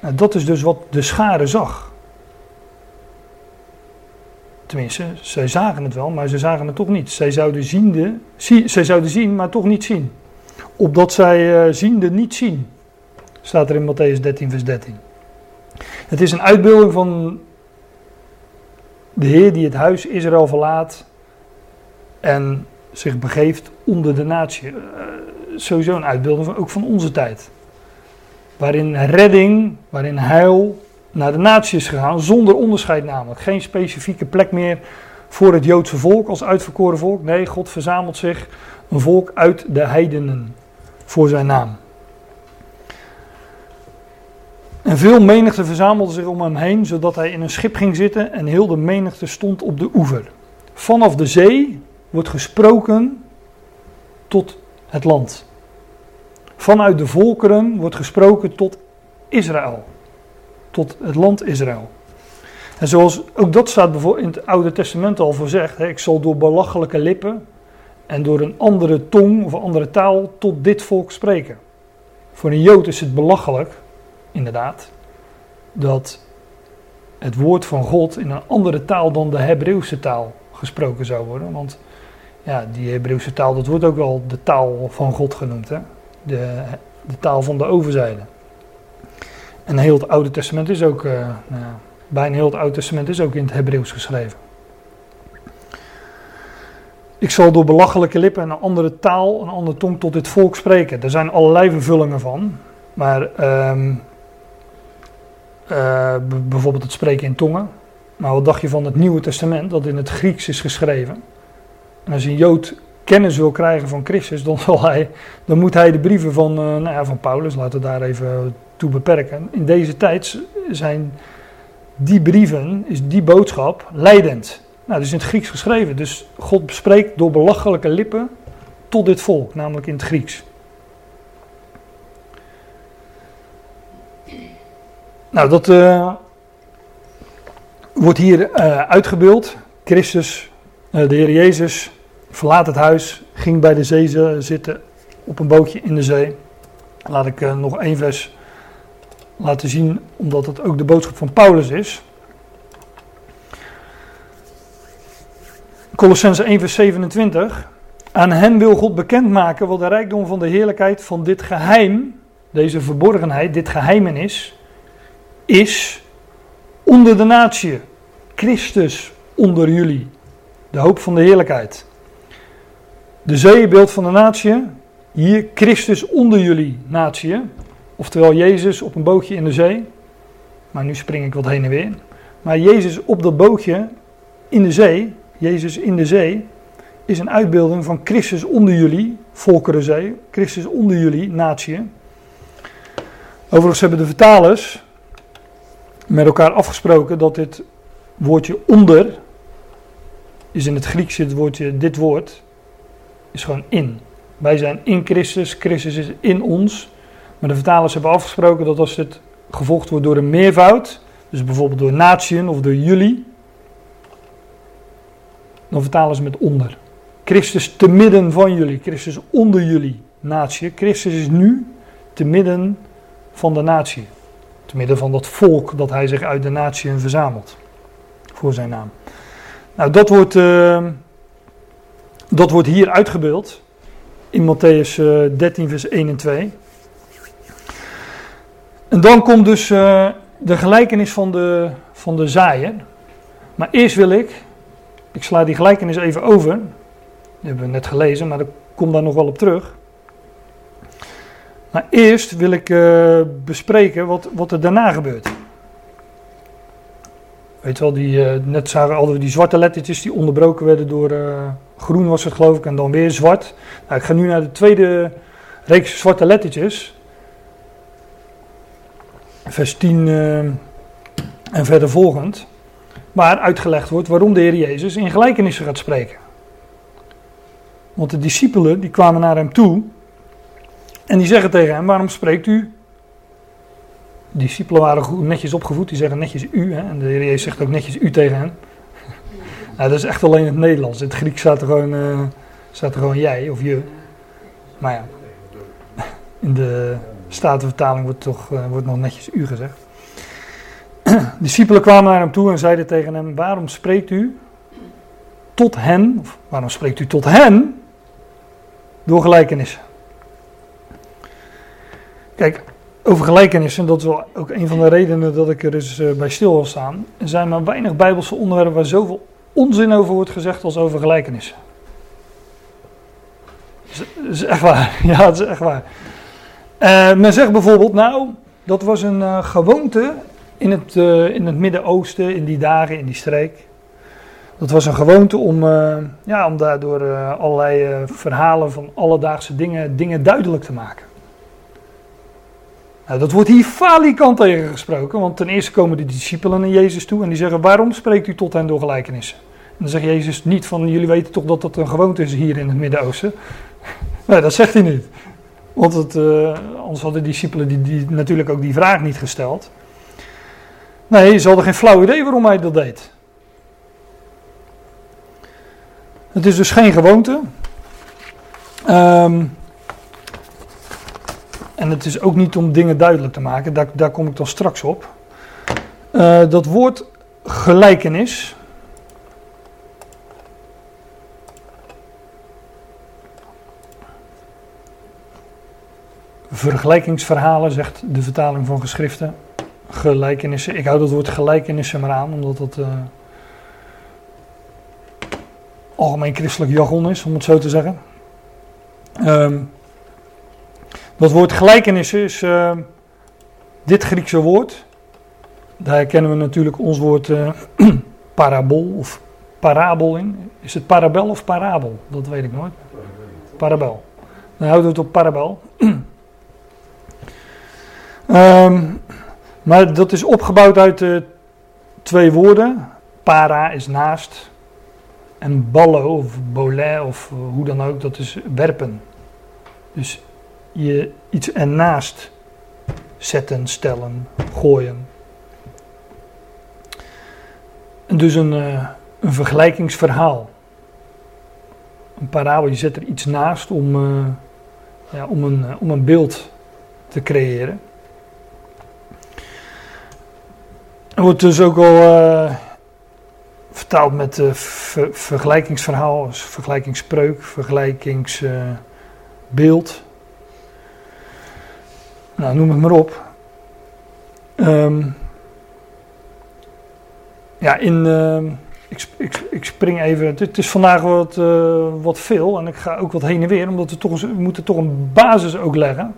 Nou, dat is dus wat de schare zag. Tenminste, zij zagen het wel, maar ze zagen het toch niet. Zij zouden, ziende, zie, zij zouden zien, maar toch niet zien. Opdat zij uh, ziende niet zien. Staat er in Matthäus 13, vers 13. Het is een uitbeelding van de Heer die het huis Israël verlaat en zich begeeft onder de natie. Uh, sowieso een uitbeelding van, ook van onze tijd. Waarin redding, waarin heil naar de natie is gegaan, zonder onderscheid namelijk. Geen specifieke plek meer voor het Joodse volk als uitverkoren volk. Nee, God verzamelt zich een volk uit de heidenen voor zijn naam. En veel menigte verzamelde zich om hem heen, zodat hij in een schip ging zitten en heel de menigte stond op de oever. Vanaf de zee wordt gesproken tot het land. Vanuit de volkeren wordt gesproken tot Israël. Tot het land Israël. En zoals ook dat staat bijvoorbeeld in het Oude Testament al voorzegd. ik zal door belachelijke lippen en door een andere tong of andere taal tot dit volk spreken. Voor een Jood is het belachelijk, inderdaad, dat het woord van God in een andere taal dan de Hebreeuwse taal gesproken zou worden. Want ja, die Hebreeuwse taal, dat wordt ook wel de taal van God genoemd. Hè? De, de taal van de overzijde. En heel het Oude Testament is ook, uh, bijna heel het Oude Testament is ook in het Hebreeuws geschreven. Ik zal door belachelijke lippen en een andere taal, een andere tong tot dit volk spreken. Er zijn allerlei vervullingen van. Maar um, eh, bijvoorbeeld het spreken in tongen. Maar wat dacht je van het Nieuwe Testament, dat in het Grieks is geschreven? En als een Jood kennis wil krijgen van Christus, dan, zal hij, dan moet hij de brieven van, uh, nou ja, van Paulus, laten daar even toe beperken. In deze tijd zijn die brieven, is die boodschap leidend. Nou, is in het Grieks geschreven. Dus God spreekt door belachelijke lippen tot dit volk, namelijk in het Grieks. Nou, dat uh, wordt hier uh, uitgebeeld. Christus, uh, de Heer Jezus, verlaat het huis, ging bij de zee zitten op een bootje in de zee. Laat ik nog één vers laten zien, omdat het ook de boodschap van Paulus is. Colossense 1 vers 27. Aan hen wil God bekendmaken wat de rijkdom van de heerlijkheid van dit geheim, deze verborgenheid, dit geheimenis, is onder de natie. Christus onder jullie. De hoop van de heerlijkheid. De zeebeeld van de natie. Hier Christus onder jullie natie. Oftewel Jezus op een bootje in de zee. Maar nu spring ik wat heen en weer. Maar Jezus op dat bootje in de zee. Jezus in de zee. Is een uitbeelding van Christus onder jullie. Volkerenzee. Christus onder jullie natie. Overigens hebben de vertalers met elkaar afgesproken dat dit woordje onder is in het Grieks het woordje, dit woord is gewoon in. Wij zijn in Christus, Christus is in ons. Maar de vertalers hebben afgesproken dat als het gevolgd wordt door een meervoud, dus bijvoorbeeld door natieën of door jullie, dan vertalen ze met onder. Christus te midden van jullie, Christus onder jullie natie. Christus is nu te midden van de natie. Te midden van dat volk dat hij zich uit de natie verzamelt. Voor zijn naam. Nou, dat wordt, uh, dat wordt hier uitgebeeld. In Matthäus uh, eh, 13, vers 1 en 2. En dan komt dus uh, de gelijkenis van de, van de zaaier. Maar eerst wil ik, ik sla die gelijkenis even over. Die hebben we net gelezen, maar ik kom daar nog wel op terug. Maar eerst wil ik uh, bespreken wat, wat er daarna gebeurt. Weet je wel, die, uh, net zagen we al die zwarte lettertjes die onderbroken werden door groen was het geloof ik en dan weer zwart. Nou, ik ga nu naar de tweede reeks zwarte lettertjes. Vers 10 en verder volgend. Waar uitgelegd wordt waarom de Heer Jezus in gelijkenissen gaat spreken. Want de discipelen die kwamen naar hem toe en die zeggen tegen hem, waarom spreekt u? De discipelen waren netjes opgevoed, die zeggen netjes u. Hè? En de Heer Jezus zegt ook netjes u tegen hen. nou, dat is echt alleen het Nederlands. In het Grieks staat er gewoon, uh, staat er gewoon jij of je. Maar ja, in de Statenvertaling wordt, toch, uh, wordt nog netjes u gezegd. discipelen kwamen naar hem toe en zeiden tegen hem, waarom spreekt u tot hen, of waarom spreekt u tot hen door gelijkenissen? Kijk, over gelijkenissen, dat is wel ook een van de redenen dat ik er eens eh, bij stil wil staan. Er zijn maar weinig bijbelse onderwerpen waar zoveel onzin over wordt gezegd als over gelijkenissen. Dat is echt waar. Ja, dat is echt waar. Uh, men zegt bijvoorbeeld, nou, dat was een uh, gewoonte in het, uh, in het Midden-Oosten, in die dagen, in die streek. Dat was een gewoonte om, ja, om daardoor allerlei verhalen van alledaagse dingen, dingen duidelijk te maken. Nou, dat wordt hier falikant tegen gesproken, want ten eerste komen de discipelen naar Jezus toe en die zeggen, waarom spreekt u tot hen door gelijkenissen? En dan zegt Jezus niet van, jullie weten toch dat dat een gewoonte is hier in het Midden-Oosten? Nee, dat zegt hij niet. Want het, uh, anders hadden de discipelen die, die, natuurlijk ook die vraag niet gesteld. Nee, ze hadden geen flauw idee waarom hij dat deed. Het is dus geen gewoonte. Um, en het is ook niet om dingen duidelijk te maken, daar, daar kom ik dan straks op. Uh, dat woord gelijkenis. Vergelijkingsverhalen, zegt de vertaling van geschriften. Gelijkenissen. Ik hou dat woord gelijkenissen maar aan, omdat dat uh, algemeen christelijk jargon is, om het zo te zeggen. Um, dat woord gelijkenissen is uh, dit Griekse woord. daar herkennen we natuurlijk ons woord uh, parabol of parabel in. Is het parabel of parabel? Dat weet ik nooit. Parabel. Dan houden we het op parabel. um, maar dat is opgebouwd uit uh, twee woorden. Para is naast. En ballo of bolet of uh, hoe dan ook, dat is werpen. Dus je iets ernaast zetten, stellen, gooien. En dus een, uh, een vergelijkingsverhaal. Een parabel, je zet er iets naast om, ja, om, een, om een beeld te creëren. Er wordt dus ook al uh, vertaald met uh, ver, vergelijkingsverhaal, vergelijkingsspreuk, vergelijkingsbeeld. nou, noem het maar op. Um, ja, in, uh, ik, ik, ik, spring even. Het, is vandaag wat, wat veel en ik ga ook wat heen en weer, omdat we, toch, we moeten toch een basis ook leggen.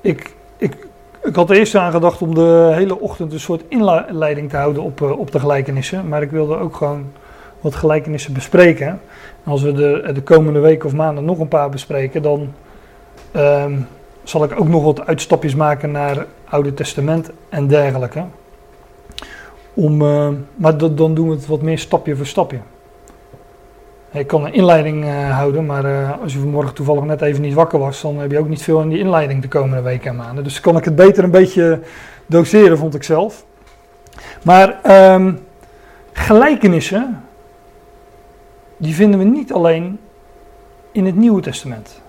Ik, ik ik had eerst aan gedacht om de hele ochtend een soort inleiding te houden op, uh, op de gelijkenissen. Maar ik wilde ook gewoon wat gelijkenissen bespreken. En als we de, de komende week of maanden nog een paar bespreken, dan um, zal ik ook nog wat uitstapjes maken naar Oude Testament en dergelijke. Om, uh, maar dan doen we het wat meer stapje voor stapje. Ik kan een inleiding uh, houden, maar uh, als je vanmorgen toevallig net even niet wakker was, dan heb je ook niet veel in die inleiding de komende weken en maanden. Dus kan ik het beter een beetje doseren, vond ik zelf. Maar um, gelijkenissen, die vinden we niet alleen in het Nieuwe Testament.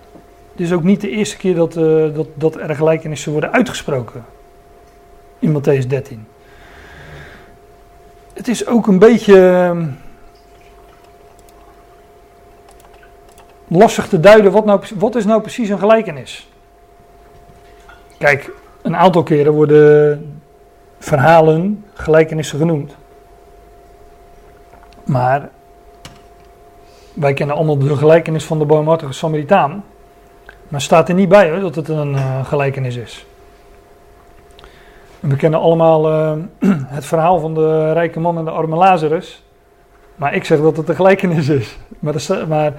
Het is ook niet de eerste keer dat, uh, dat, dat er gelijkenissen worden uitgesproken in Matthäus 13. Het is ook een beetje lastig te duiden wat, nou, wat is nou precies een gelijkenis. Kijk, een aantal keren worden verhalen gelijkenissen genoemd. Maar wij kennen allemaal de gelijkenis van de barmhartige Samaritaan. Maar staat er niet bij hoor, dat het een uh, gelijkenis is. We kennen allemaal uh, het verhaal van de rijke man en de arme Lazarus. Maar ik zeg dat het een gelijkenis is. Maar, maar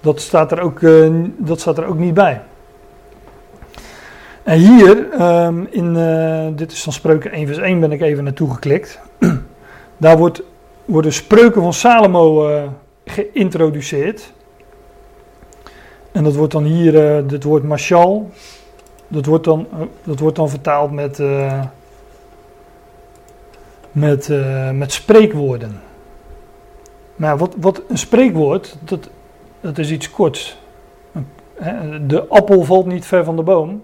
dat staat er ook, uh, dat staat er ook niet bij. En hier, um, in, uh, dit is van Spreuken 1 vers 1, ben ik even naartoe geklikt. Daar wordt, worden spreuken van Salomo uh, geïntroduceerd. En dat wordt dan hier, het woord mashal, dat wordt dan, dat wordt dan vertaald met, met, met spreekwoorden. Maar wat, wat een spreekwoord, dat, dat is iets korts. De appel valt niet ver van de boom.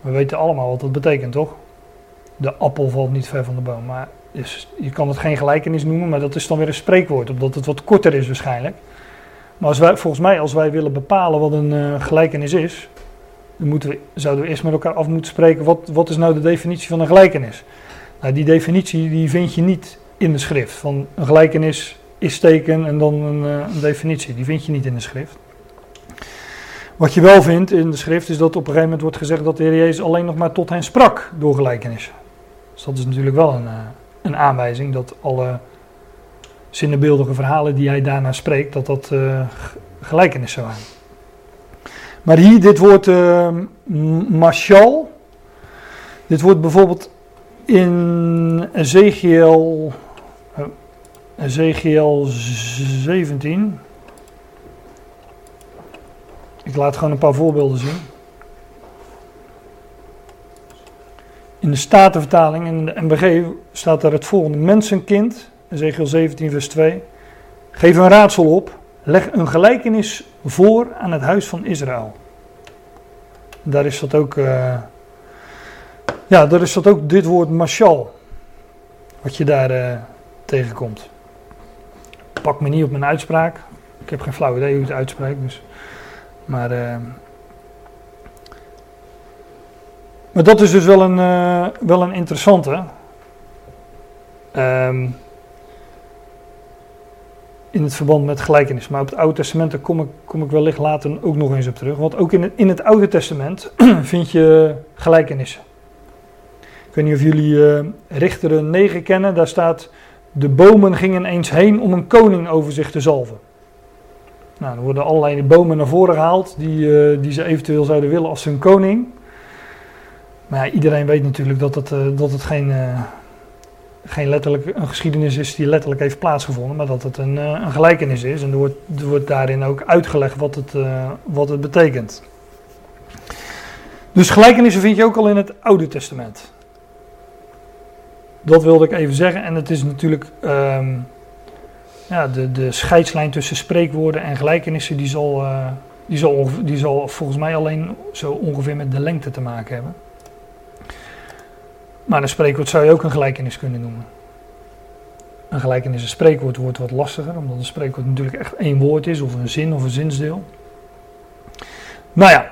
We weten allemaal wat dat betekent, toch? De appel valt niet ver van de boom. Maar is, je kan het geen gelijkenis noemen, maar dat is dan weer een spreekwoord, omdat het wat korter is waarschijnlijk. Maar als wij, volgens mij, als wij willen bepalen wat een uh, gelijkenis is, dan moeten we, zouden we eerst met elkaar af moeten spreken, wat, wat is nou de definitie van een gelijkenis? Nou, die definitie die vind je niet in de schrift. Van een gelijkenis is teken en dan een, uh, een, definitie. Die vind je niet in de schrift. Wat je wel vindt in de schrift is dat op een gegeven moment wordt gezegd dat de Heer Jezus alleen nog maar tot hen sprak door gelijkenissen. Dus dat is natuurlijk wel een, uh, een aanwijzing dat alle zinnebeeldige verhalen die hij daarna spreekt, dat dat uh, gelijkenissen waren. Maar hier, dit woord uh, mashal, dit wordt bijvoorbeeld in Ezekiel Ezekiel 17. Ik laat gewoon een paar voorbeelden zien. In de Statenvertaling, in de MBG, staat er het volgende. Mensenkind, Ezekiel 17 vers 2. Geef een raadsel op. Leg een gelijkenis voor aan het huis van Israël. Daar is dat ook... Uh, ja, daar is dat ook dit woord mashal. Wat je daar uh, tegenkomt pak me niet op mijn uitspraak. Ik heb geen flauw idee hoe ik het uitspreek. Dus. Maar, uh, maar dat is dus wel een, uh, wel een interessante. Um, in het verband met gelijkenis. Maar op het Oude Testament daar kom ik, kom ik wellicht later ook nog eens op terug. Want ook in het, in het Oude Testament vind je gelijkenissen. weet niet of jullie uh, Richteren 9 kennen. Daar staat, de bomen gingen eens heen om een koning over zich te zalven. Nou, er worden allerlei bomen naar voren gehaald die, uh, die ze eventueel zouden willen als hun koning. Maar iedereen weet natuurlijk dat het, uh, dat het geen, geen letterlijk een geschiedenis is die letterlijk heeft plaatsgevonden, maar dat het een, een gelijkenis is. En er wordt, er wordt daarin ook uitgelegd wat het, wat het betekent. Dus gelijkenissen vind je ook al in het Oude Testament. Dat wilde ik even zeggen. En het is natuurlijk um, ja, de, de scheidslijn tussen spreekwoorden en gelijkenissen, die zal, uh, die, zal, die zal volgens mij alleen zo ongeveer met de lengte te maken hebben. Maar een spreekwoord zou je ook een gelijkenis kunnen noemen. Een gelijkenis, een spreekwoord wordt wat lastiger, omdat een spreekwoord natuurlijk echt één woord is, of een zin of een zinsdeel. Nou ja,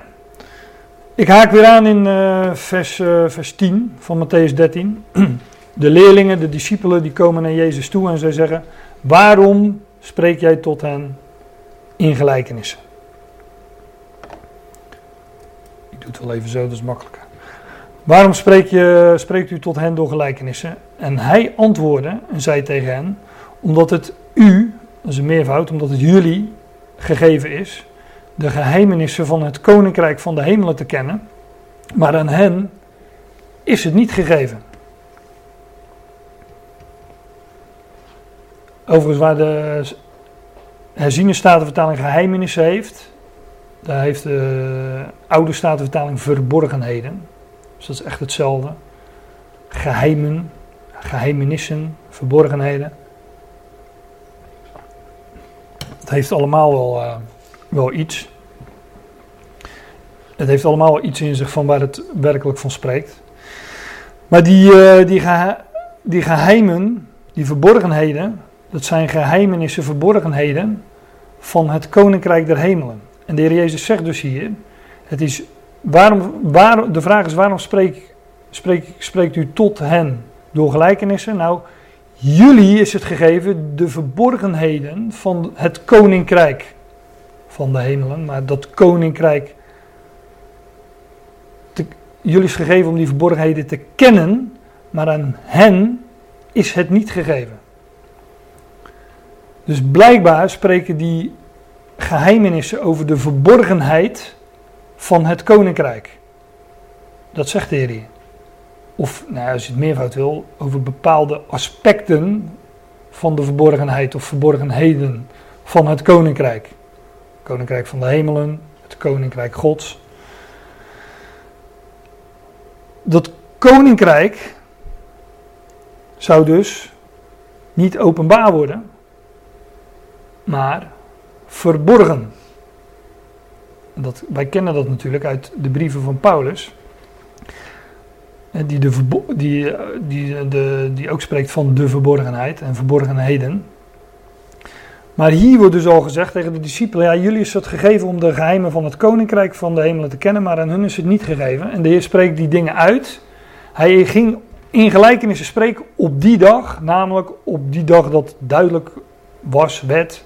ik haak weer aan in uh, vers, uh, vers 10 van Matthäus 13. De leerlingen, de discipelen, die komen naar Jezus toe en zij zeggen: Waarom spreek jij tot hen in gelijkenissen? Ik doe het wel even zo, dat is makkelijker. Waarom spreek je, spreekt u tot hen door gelijkenissen? En hij antwoordde en zei tegen hen: Omdat het u, dat is een meervoud, omdat het jullie gegeven is de geheimenissen van het koninkrijk van de hemelen te kennen, maar aan hen is het niet gegeven. Overigens, waar de herziene statenvertaling geheimenissen heeft, daar heeft de oude statenvertaling verborgenheden. Dus dat is echt hetzelfde. Geheimen, geheimenissen, verborgenheden. Het heeft allemaal wel. Uh, wel iets. Het heeft allemaal iets in zich van waar het werkelijk van spreekt. Maar die, uh, die, die geheimen, die verborgenheden, dat zijn geheimenissen, verborgenheden van het koninkrijk der hemelen. En de Heer Jezus zegt dus hier: het is waarom, waar, de vraag is: waarom spreek, spreek, spreekt u tot hen door gelijkenissen? Nou, jullie is het gegeven de verborgenheden van het koninkrijk van de hemelen, maar dat koninkrijk. Jullie is gegeven om die verborgenheden te kennen, maar aan hen is het niet gegeven. Dus blijkbaar spreken die geheimenissen over de verborgenheid van het koninkrijk. Dat zegt de hier. Of, nou, als je het meervoud wil, over bepaalde aspecten van de verborgenheid of verborgenheden van het koninkrijk koninkrijk van de hemelen, het koninkrijk Gods. Dat koninkrijk zou dus niet openbaar worden, maar verborgen. Dat, wij kennen dat natuurlijk uit de brieven van Paulus. Die, de, die, die, de, die ook spreekt van de verborgenheid en verborgenheden. Maar hier wordt dus al gezegd tegen de discipelen: ja, jullie is het gegeven om de geheimen van het koninkrijk van de hemelen te kennen, maar aan hun is het niet gegeven. En de Heer spreekt die dingen uit. Hij ging in gelijkenissen spreken op die dag, namelijk op die dag dat duidelijk was, werd,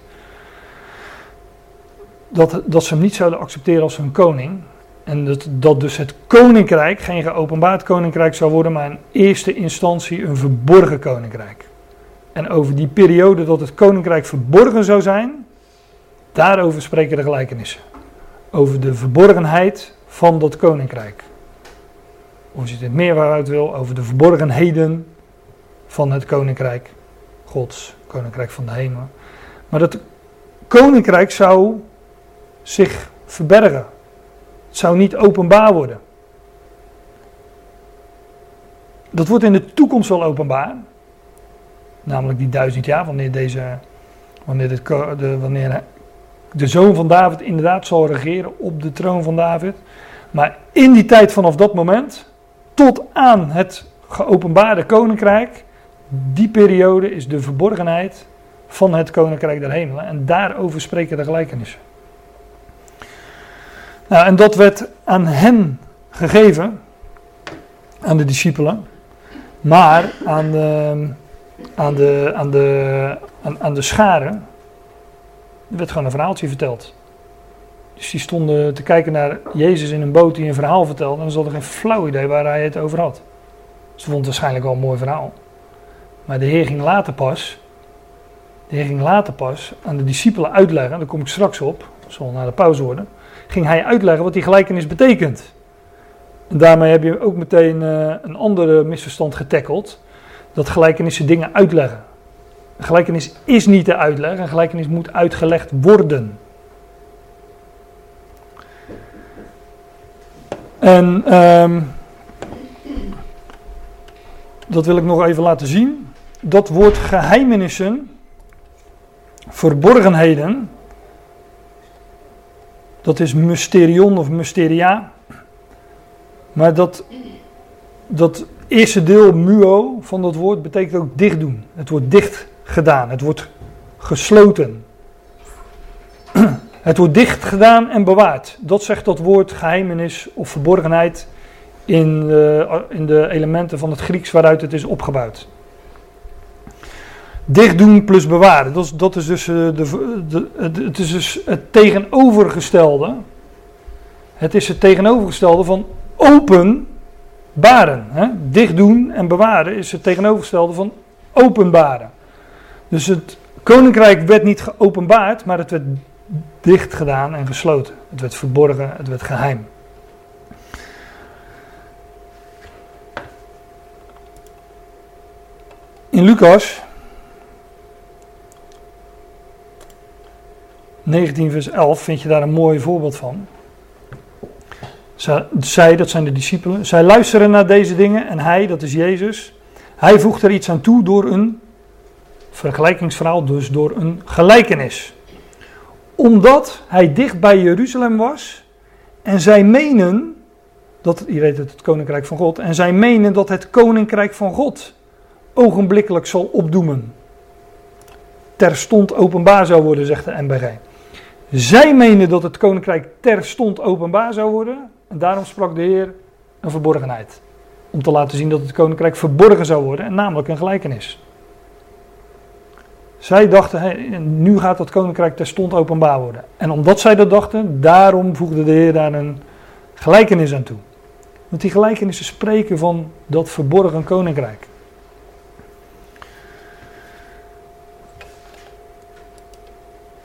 dat, dat ze hem niet zouden accepteren als hun koning. En dat, dat dus het koninkrijk geen geopenbaard koninkrijk zou worden, maar in eerste instantie een verborgen koninkrijk. En over die periode dat het koninkrijk verborgen zou zijn, daarover spreken de gelijkenissen. Over de verborgenheid van dat koninkrijk. Of je het in meerwaarheid wil, over de verborgenheden van het koninkrijk Gods, koninkrijk van de hemel. Maar dat koninkrijk zou zich verbergen. Het zou niet openbaar worden. Dat wordt in de toekomst wel openbaar. Namelijk die duizend jaar, wanneer, deze, wanneer, de, wanneer de zoon van David inderdaad zal regeren op de troon van David. Maar in die tijd vanaf dat moment, tot aan het geopenbaarde koninkrijk, die periode is de verborgenheid van het koninkrijk der hemelen. En daarover spreken de gelijkenissen. Nou, en dat werd aan hen gegeven, aan de discipelen, maar aan de, aan de, aan de, aan, de scharen, er werd gewoon een verhaaltje verteld. Dus die stonden te kijken naar Jezus in een boot die een verhaal vertelde. En ze hadden geen flauw idee waar hij het over had. Ze vond het waarschijnlijk wel een mooi verhaal. Maar de Heer ging later pas, de Heer ging later pas aan de discipelen uitleggen, daar kom ik straks op, zal na de pauze worden, ging hij uitleggen wat die gelijkenis betekent. En daarmee heb je ook meteen uh, een andere misverstand getackeld, dat gelijkenissen dingen uitleggen. Een gelijkenis is niet te uitleggen, een gelijkenis moet uitgelegd worden. En um, dat wil ik nog even laten zien. Dat woord geheimenissen, verborgenheden, dat is mysterion of mysteria. Maar dat, dat eerste deel, muo, van dat woord betekent ook dicht doen. Het wordt dicht gedaan, het wordt gesloten. Het wordt dicht gedaan en bewaard. Dat zegt dat woord geheimenis of verborgenheid in de, in de elementen van het Grieks waaruit het is opgebouwd. Dicht doen plus bewaren. Dat is, dat is dus, eh, de, de, het is dus het tegenovergestelde. Het is het tegenovergestelde van openbaren. Hè? Dicht doen en bewaren is het tegenovergestelde van openbaren. Dus het koninkrijk werd niet geopenbaard, maar het werd dicht gedaan en gesloten. Het werd verborgen, het werd geheim. In Lucas 19 vers 11 vind je daar een mooi voorbeeld van. Zij, dat zijn de discipelen, zij luisteren naar deze dingen en hij, dat is Jezus, hij voegt er iets aan toe door een vergelijkingsverhaal, dus door een gelijkenis. Omdat hij dicht bij Jeruzalem was en zij menen, dat, hier het het koninkrijk van God, en zij menen dat het koninkrijk van God ogenblikkelijk zal opdoemen. Terstond openbaar zou worden, zegt de NBG. Zij menen dat het koninkrijk terstond openbaar zou worden. En daarom sprak de Heer een verborgenheid. Om te laten zien dat het koninkrijk verborgen zou worden. En namelijk een gelijkenis. Zij dachten, nu gaat het koninkrijk terstond openbaar worden. En omdat zij dat dachten, daarom voegde de Heer daar een gelijkenis aan toe. Want die gelijkenissen spreken van dat verborgen koninkrijk.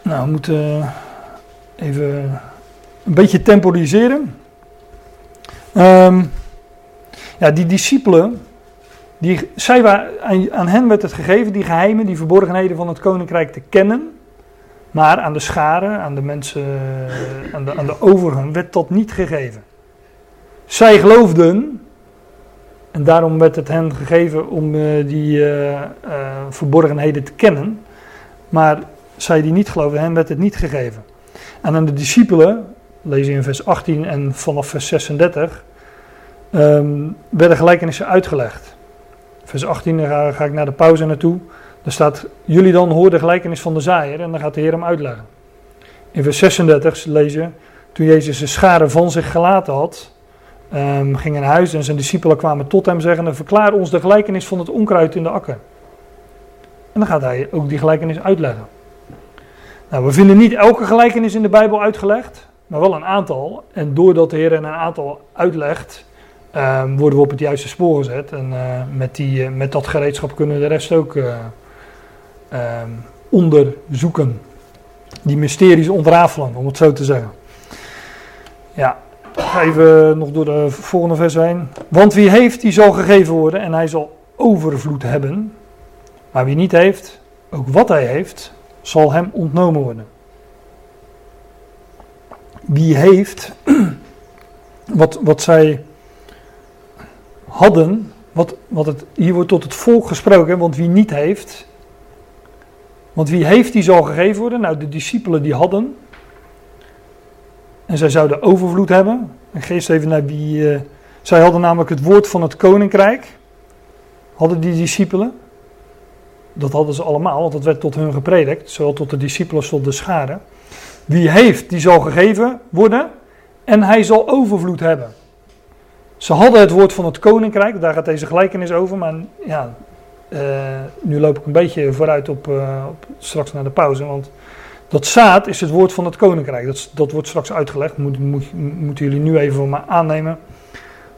Nou, we moeten even een beetje temporiseren. Um, ja, die discipelen, die, zij waren, aan hen werd het gegeven, die geheimen, die verborgenheden van het koninkrijk te kennen. Maar aan de scharen, aan de mensen, aan de, aan de overigen, werd dat niet gegeven. Zij geloofden, en daarom werd het hen gegeven om uh, die uh, verborgenheden te kennen. Maar zij die niet geloofden, hen werd het niet gegeven. En aan de discipelen, lees in vers 18 en vanaf vers 36, um, werden gelijkenissen uitgelegd. Vers 18 ga, ga, ik naar de pauze naartoe. Daar staat, jullie dan horen de gelijkenis van de zaaier en dan gaat de Heer hem uitleggen. In vers 36 lees je, toen Jezus de scharen van zich gelaten had, um, ging naar huis en zijn discipelen kwamen tot hem zeggen, verklaar ons de gelijkenis van het onkruid in de akker. En dan gaat hij ook die gelijkenis uitleggen. Nou, we vinden niet elke gelijkenis in de Bijbel uitgelegd, maar wel een aantal. En doordat de Heer een aantal uitlegt, um, worden we op het juiste spoor gezet. En uh, met, die, uh, met dat gereedschap kunnen we de rest ook uh, um, onderzoeken. Die mysteries ontrafelen, om het zo te zeggen. Ja, even nog door de volgende vers heen. Want wie heeft, die zal gegeven worden en hij zal overvloed hebben. Maar wie niet heeft, ook wat hij heeft, zal hem ontnomen worden. Wie heeft wat, wat zij hadden, wat, wat het, hier wordt tot het volk gesproken, want wie niet heeft, want wie heeft, die zal gegeven worden. Nou, de discipelen die hadden, en zij zouden overvloed hebben. En geest even naar wie, uh, zij hadden namelijk het woord van het koninkrijk, hadden die discipelen. Dat hadden ze allemaal, want dat werd tot hun gepredikt, zowel tot de discipelen als tot de scharen. Wie heeft, die zal gegeven worden en hij zal overvloed hebben. Ze hadden het woord van het koninkrijk, daar gaat deze gelijkenis over, maar ja, uh, nu loop ik een beetje vooruit op, uh, op, straks naar de pauze, want dat zaad is het woord van het koninkrijk. Dat, dat wordt straks uitgelegd, moet, moet, moeten jullie nu even me aannemen.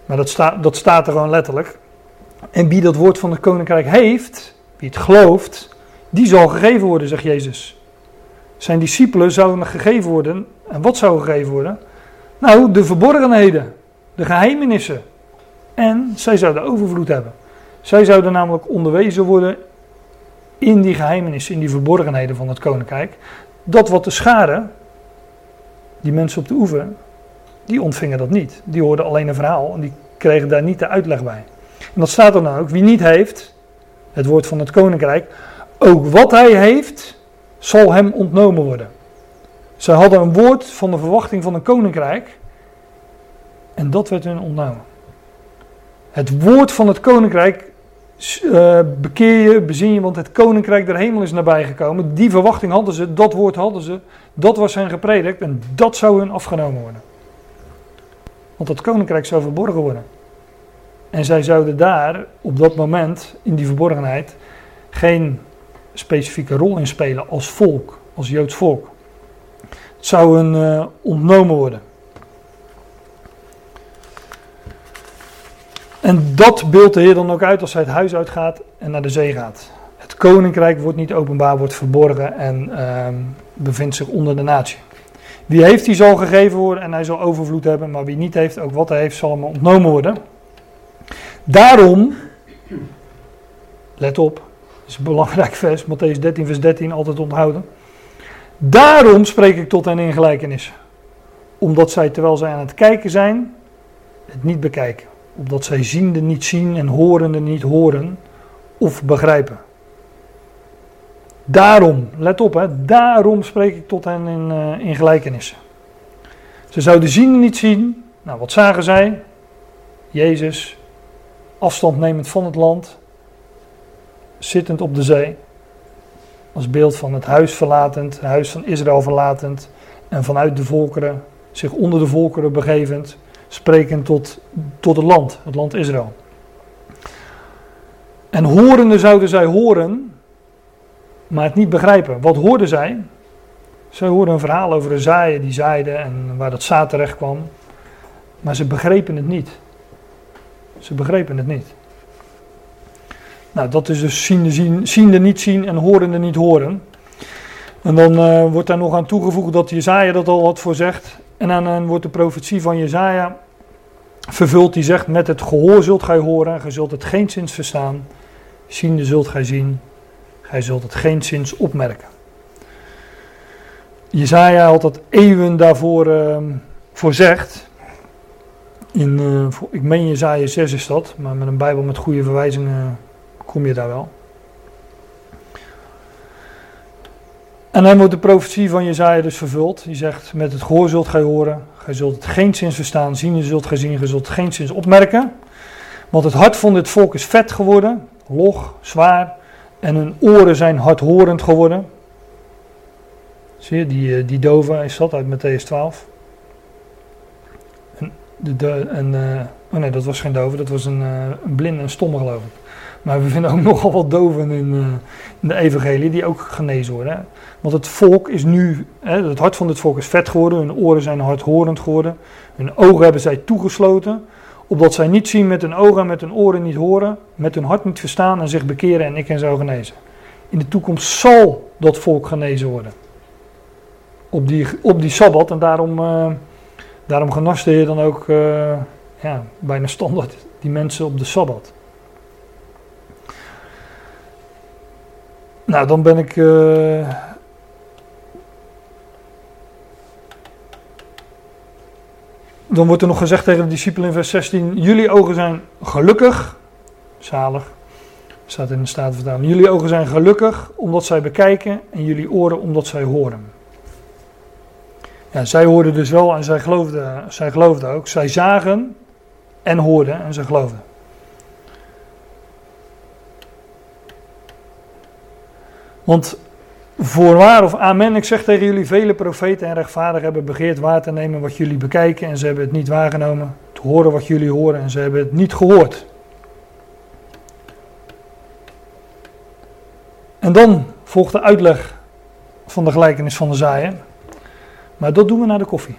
Maar dat, sta, dat staat er gewoon letterlijk. En wie dat woord van het koninkrijk heeft, wie het gelooft, die zal gegeven worden, zegt Jezus. Zijn discipelen zouden gegeven worden. En wat zou gegeven worden? Nou, de verborgenheden, de geheimenissen. En zij zouden overvloed hebben. Zij zouden namelijk onderwezen worden in die geheimenissen, in die verborgenheden van het koninkrijk. Dat wat de schade, die mensen op de oever, die ontvingen dat niet. Die hoorden alleen een verhaal en die kregen daar niet de uitleg bij. En dat staat er dan ook. Wie niet heeft, het woord van het koninkrijk, ook wat hij heeft, zal hem ontnomen worden. Ze hadden een woord van de verwachting van een koninkrijk en dat werd hun ontnomen. Het woord van het koninkrijk uh, bekeer je, bezin je, want het koninkrijk der hemel is nabijgekomen. Die verwachting hadden ze, dat woord hadden ze, dat was hen gepredikt en dat zou hun afgenomen worden. Want het koninkrijk zou verborgen worden. En zij zouden daar op dat moment, in die verborgenheid, geen specifieke rol in spelen als volk, als Joods volk. Het zou hun uh, ontnomen worden. En dat beeldt de Heer dan ook uit als hij het huis uitgaat en naar de zee gaat. Het koninkrijk wordt niet openbaar, wordt verborgen en uh, bevindt zich onder de natie. Wie heeft, die zal gegeven worden en hij zal overvloed hebben. Maar wie niet heeft, ook wat hij heeft, zal hem ontnomen worden. Daarom, let op, dat is een belangrijk vers, Matthäus 13, vers 13, altijd onthouden. Daarom spreek ik tot hen in gelijkenis. Omdat zij, terwijl zij aan het kijken zijn, het niet bekijken. Omdat zij ziende niet zien en horende niet horen of begrijpen. Daarom, let op, hè, daarom spreek ik tot hen in, uh, in gelijkenissen. Ze zouden zien en niet zien. Nou, wat zagen zij? Jezus, afstand nemend van het land, zittend op de zee. Als beeld van het huis verlatend, het huis van Israël verlatend. En vanuit de volkeren, zich onder de volkeren begevend, sprekend tot, tot het land, het land Israël. En horende zouden zij horen maar het niet begrijpen. Wat hoorden zij? Zij hoorden een verhaal over een zaaien die zaaide en waar dat zaad terecht kwam. Maar ze begrepen het niet. Ze begrepen het niet. Nou, dat is dus ziende, zien, ziende niet zien en horende niet horen. En dan uh, wordt daar nog aan toegevoegd dat Jezaja dat al had voorzegd. En dan wordt de profetie van Jezaja vervuld. Die zegt, met het gehoor zult gij horen, gij zult het geen zins verstaan. Ziende zult gij zien Gij zult het geen zins opmerken. Jezaja had dat eeuwen daarvoor uh, voorzegd. In, uh, ik meen Jezaja 6 is dat, maar met een Bijbel met goede verwijzingen kom je daar wel. En dan wordt de profetie van Jezaja dus vervuld. Die zegt, met het gehoor zult gij horen, gij zult het geen zins verstaan, zien zult gij zien, gij zult het geen zins opmerken. Want het hart van dit volk is vet geworden, log, zwaar, en hun oren zijn hardhorend geworden. Zie je, die, eh, die dove is dat uit Matthäus 12. En, de, de, en uh, oh nee, dat was geen dove, dat was een, uh, een blinde en stomme geloof ik. Maar we vinden ook nogal wat doven in, uh, in de evangelie die ook genezen worden. Hè? Want het volk is nu, hè, het hart van het volk is vet geworden, hun oren zijn hardhorend geworden. Hun ogen hebben zij toegesloten opdat zij niet zien met hun ogen en met hun oren niet horen, met hun hart niet verstaan en zich bekeren en ik hen zou genezen. In de toekomst zal dat volk genezen worden. Op die, op die Sabbat en daarom, daarom genaste je dan ook uh, ja, bijna standaard die mensen op de Sabbat. Nou, dan ben ik... Uh, dan wordt er nog gezegd tegen de discipelen in vers 16: Jullie ogen zijn gelukkig, zalig, staat in de Statenvertaling. Jullie ogen zijn gelukkig omdat zij bekijken en jullie oren omdat zij horen. Zij hoorden dus wel en zij geloofden, zij geloofden ook. Zij zagen en hoorden en ze geloofden. Want Voorwaar of amen, ik zeg tegen jullie, vele profeten en rechtvaardigen hebben begeerd waar te nemen wat jullie bekijken en ze hebben het niet waargenomen. Te horen wat jullie horen en ze hebben het niet gehoord. En dan volgt de uitleg van de gelijkenis van de zaaien. Maar dat doen we na de koffie.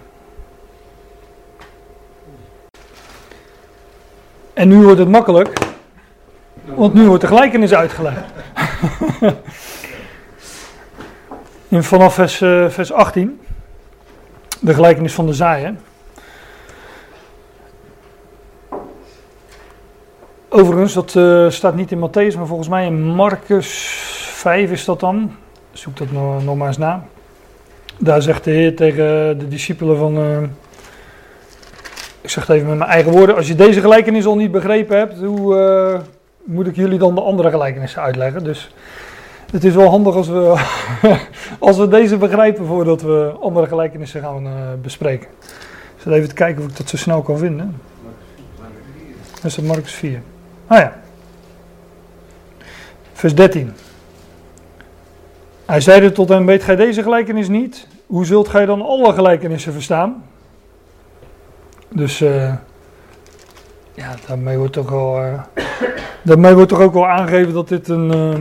En nu wordt het makkelijk, Want nu wordt de gelijkenis uitgelegd. In, vanaf vers, uh, vers 18, de gelijkenis van de zaaien. Overigens, dat uh, staat niet in Matthäus, maar volgens mij in Marcus 5 is dat dan. Zoek dat nog maar eens na. Daar zegt de Heer tegen de discipelen van. Uh, ik zeg het even met mijn eigen woorden. Als je deze gelijkenis al niet begrepen hebt, hoe uh, moet ik jullie dan de andere gelijkenissen uitleggen? Dus het is wel handig als we, als we deze begrijpen voordat we andere gelijkenissen gaan uh, bespreken. Ik zit even kijken of ik dat zo snel kan vinden. Dat is Marcus 4. Ah ja. Vers 13. Hij zeide tot hem, weet gij deze gelijkenis niet? Hoe zult gij dan alle gelijkenissen verstaan? Dus uh, ja, daarmee wordt toch wel, uh, daarmee wordt toch ook wel aangegeven dat dit een, uh,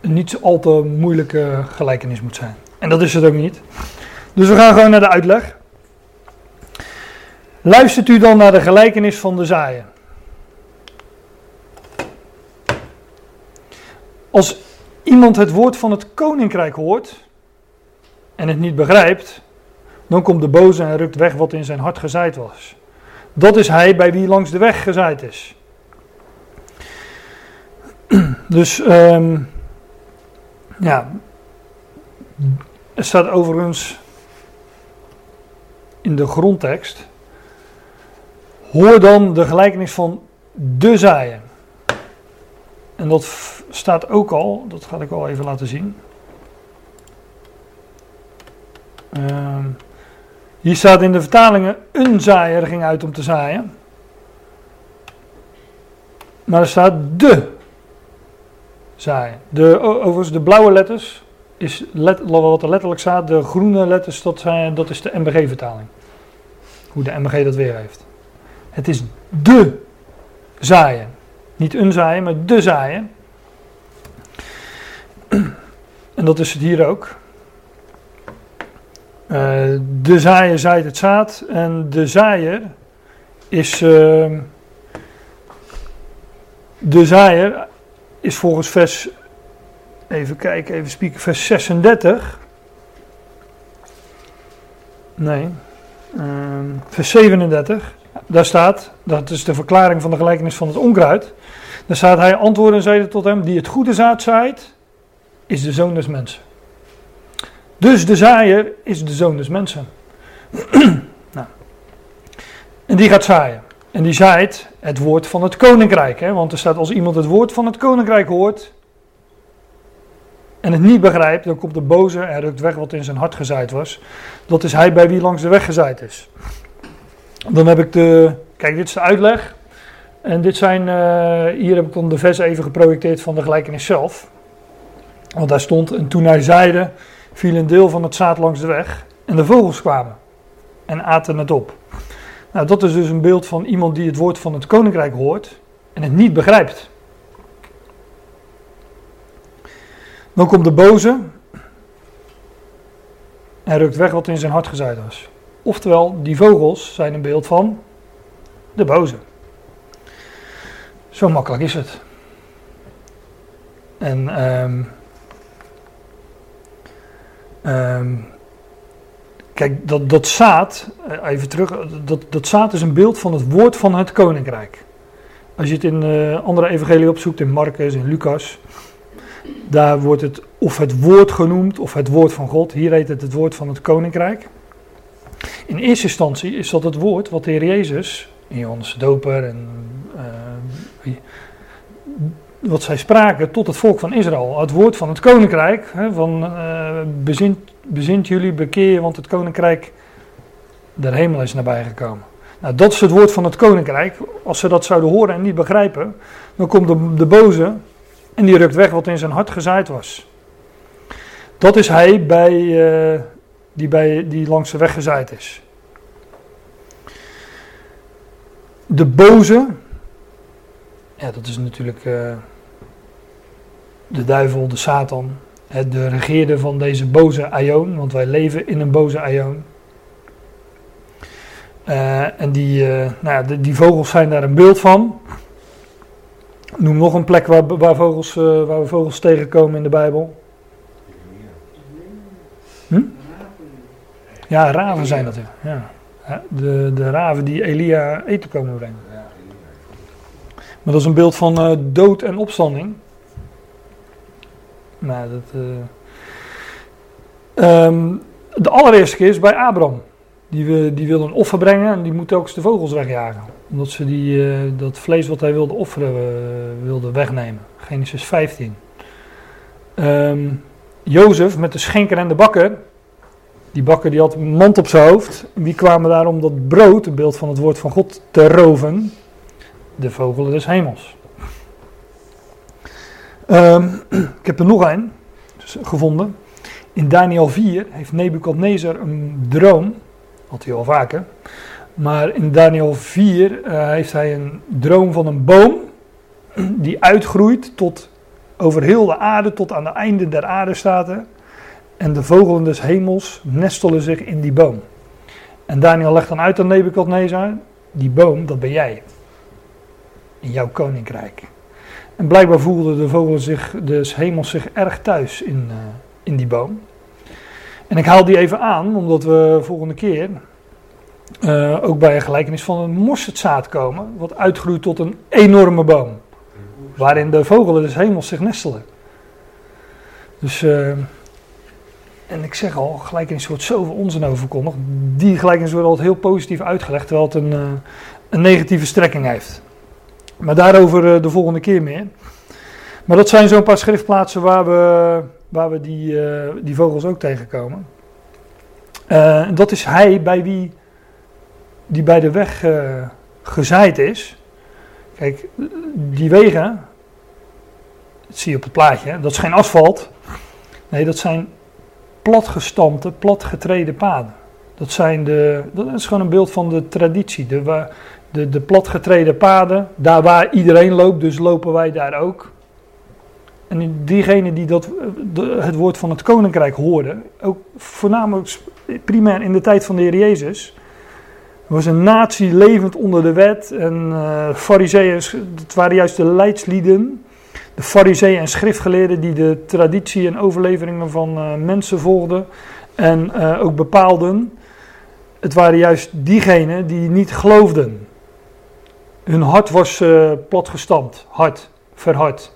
een niet al te moeilijke gelijkenis moet zijn. En dat is het ook niet. Dus we gaan gewoon naar de uitleg. Luistert u dan naar de gelijkenis van de zaaien. Als iemand het woord van het koninkrijk hoort en het niet begrijpt, dan komt de boze en rukt weg wat in zijn hart gezaaid was. Dat is hij bij wie langs de weg gezaaid is. Dus um, ja, er staat overigens in de grondtekst. Hoor dan de gelijkenis van de zaaien. En dat staat ook al, dat ga ik al even laten zien. Uh, hier staat in de vertalingen: een zaaier ging uit om te zaaien. Maar er staat de zaaien. De, overigens, de blauwe letters is let, wat er letterlijk staat. De groene letters, dat, zijn, dat is de MBG-vertaling. Hoe de MBG dat weer heeft. Het is de zaaien. Niet een zaaien, maar de zaaien. En dat is het hier ook. Uh, de zaaier zaait het zaad en de zaaier is. Uh, de zaaier is volgens vers. Even kijken, even spieken, vers 36. Nee, uh, vers 37. Daar staat, dat is de verklaring van de gelijkenis van het onkruid. Daar staat hij antwoorden en zeide tot hem: Die het goede zaad zaait, is de zoon des mensen. Dus de zaaier is de zoon des mensen. nou. En die gaat zaaien. En die zaait het woord van het koninkrijk. Hè? Want er staat als iemand het woord van het koninkrijk hoort. En het niet begrijpt, dan komt de boze en rukt weg wat in zijn hart gezaaid was. Dat is hij bij wie langs de weg gezaaid is. Dan heb ik de. Kijk, dit is de uitleg. En dit zijn. Uh, hier heb ik dan de vers even geprojecteerd van de gelijkenis zelf. Want daar stond. En toen hij zeide viel een deel van het zaad langs de weg en de vogels kwamen en aten het op. Nou, dat is dus een beeld van iemand die het woord van het koninkrijk hoort en het niet begrijpt. Dan komt de boze en rukt weg wat in zijn hart gezaaid was. Oftewel, die vogels zijn een beeld van de boze. Zo makkelijk is het. En um, kijk, dat, dat zaad, eh, even terug, dat, dat zaad is een beeld van het woord van het koninkrijk. Als je het in uh, andere evangelie opzoekt, in Marcus, in Lucas, daar wordt het of het woord genoemd of het woord van God. Hier heet het het woord van het koninkrijk. In eerste instantie is dat het woord wat de Heer Jezus, in Johannes Doper en uh, wat zij spraken tot het volk van Israël. Het woord van het koninkrijk, hè, van uh, bezint, jullie, bekeer want het koninkrijk der hemel is nabijgekomen. Nou, dat is het woord van het koninkrijk. Als ze dat zouden horen en niet begrijpen, dan komt de, de boze en die rukt weg wat in zijn hart gezaaid was. Dat is hij bij, uh, die, bij, die langs de weg gezaaid is. De boze, ja, dat is natuurlijk uh, de duivel, de Satan, de regeerder van deze boze aion, want wij leven in een boze aion. Uh, en die, uh, nou ja, die, vogels zijn daar een beeld van. Noem nog een plek waar, waar, vogels, uh, waar we vogels tegenkomen in de Bijbel. Hm? Ja, raven zijn dat. Ja. De, de raven die Elia eten komen brengen. Maar dat is een beeld van dood en opstanding. Dat, uh... um, de allereerste keer is bij Abraham. Die, die een offer brengen en die moet ook eens de vogels wegjagen. Omdat ze die, uh, dat vlees wat hij wilde offeren wilde wegnemen. Genesis 15. Um, Jozef met de schenker en de bakker. Die bakker die had een mand op zijn hoofd. Wie kwamen daar om dat brood, het beeld van het woord van God, te roven? De vogelen des hemels. Um, ik heb er nog een gevonden. In Daniel 4 heeft Nebukadnezar een droom. Had hij al vaker. Maar in Daniel 4 uh, heeft hij een droom van een boom. Die uitgroeit tot over heel de aarde, tot aan het einde der aarde staat er. En de vogelen des hemels nestelen zich in die boom. En Daniel legt dan uit aan Nebukadnezar: die boom, dat ben jij. In jouw koninkrijk. En blijkbaar voelden de vogelen zich, des hemels zich erg thuis in, uh, in die boom. En ik haal die even aan, omdat we volgende keer uh, ook bij een gelijkenis van een mosterdzaad komen, wat uitgroeit tot een enorme boom. Waarin de vogelen des hemels zich nestelen. Dus, uh, en ik zeg al, gelijkenis wordt zoveel onzin overkondigd. Die gelijkenis wordt altijd heel positief uitgelegd, terwijl het een, een negatieve strekking heeft. Maar daarover de volgende keer meer. Maar dat zijn zo'n paar schriftplaatsen waar we, waar we die, uh, die vogels ook tegenkomen. Uh, dat is hij bij wie die bij de weg uh, gezaaid is. Kijk, die wegen, dat zie je op het plaatje, dat is geen asfalt. Nee, dat zijn platgestampte, platgetreden paden. Dat, zijn de, dat is gewoon een beeld van de traditie. De, de, de platgetreden paden, daar waar iedereen loopt, dus lopen wij daar ook. En diegenen die dat, het woord van het koninkrijk hoorden, ook voornamelijk primair in de tijd van de Heer Jezus, was een natie levend onder de wet. En uh, het waren juist de leidslieden, de fariseeën en schriftgeleerden die de traditie en overleveringen van uh, mensen volgden en uh, ook bepaalden. Het waren juist diegenen die niet geloofden. Hun hart was platgestampt, hard, verhard.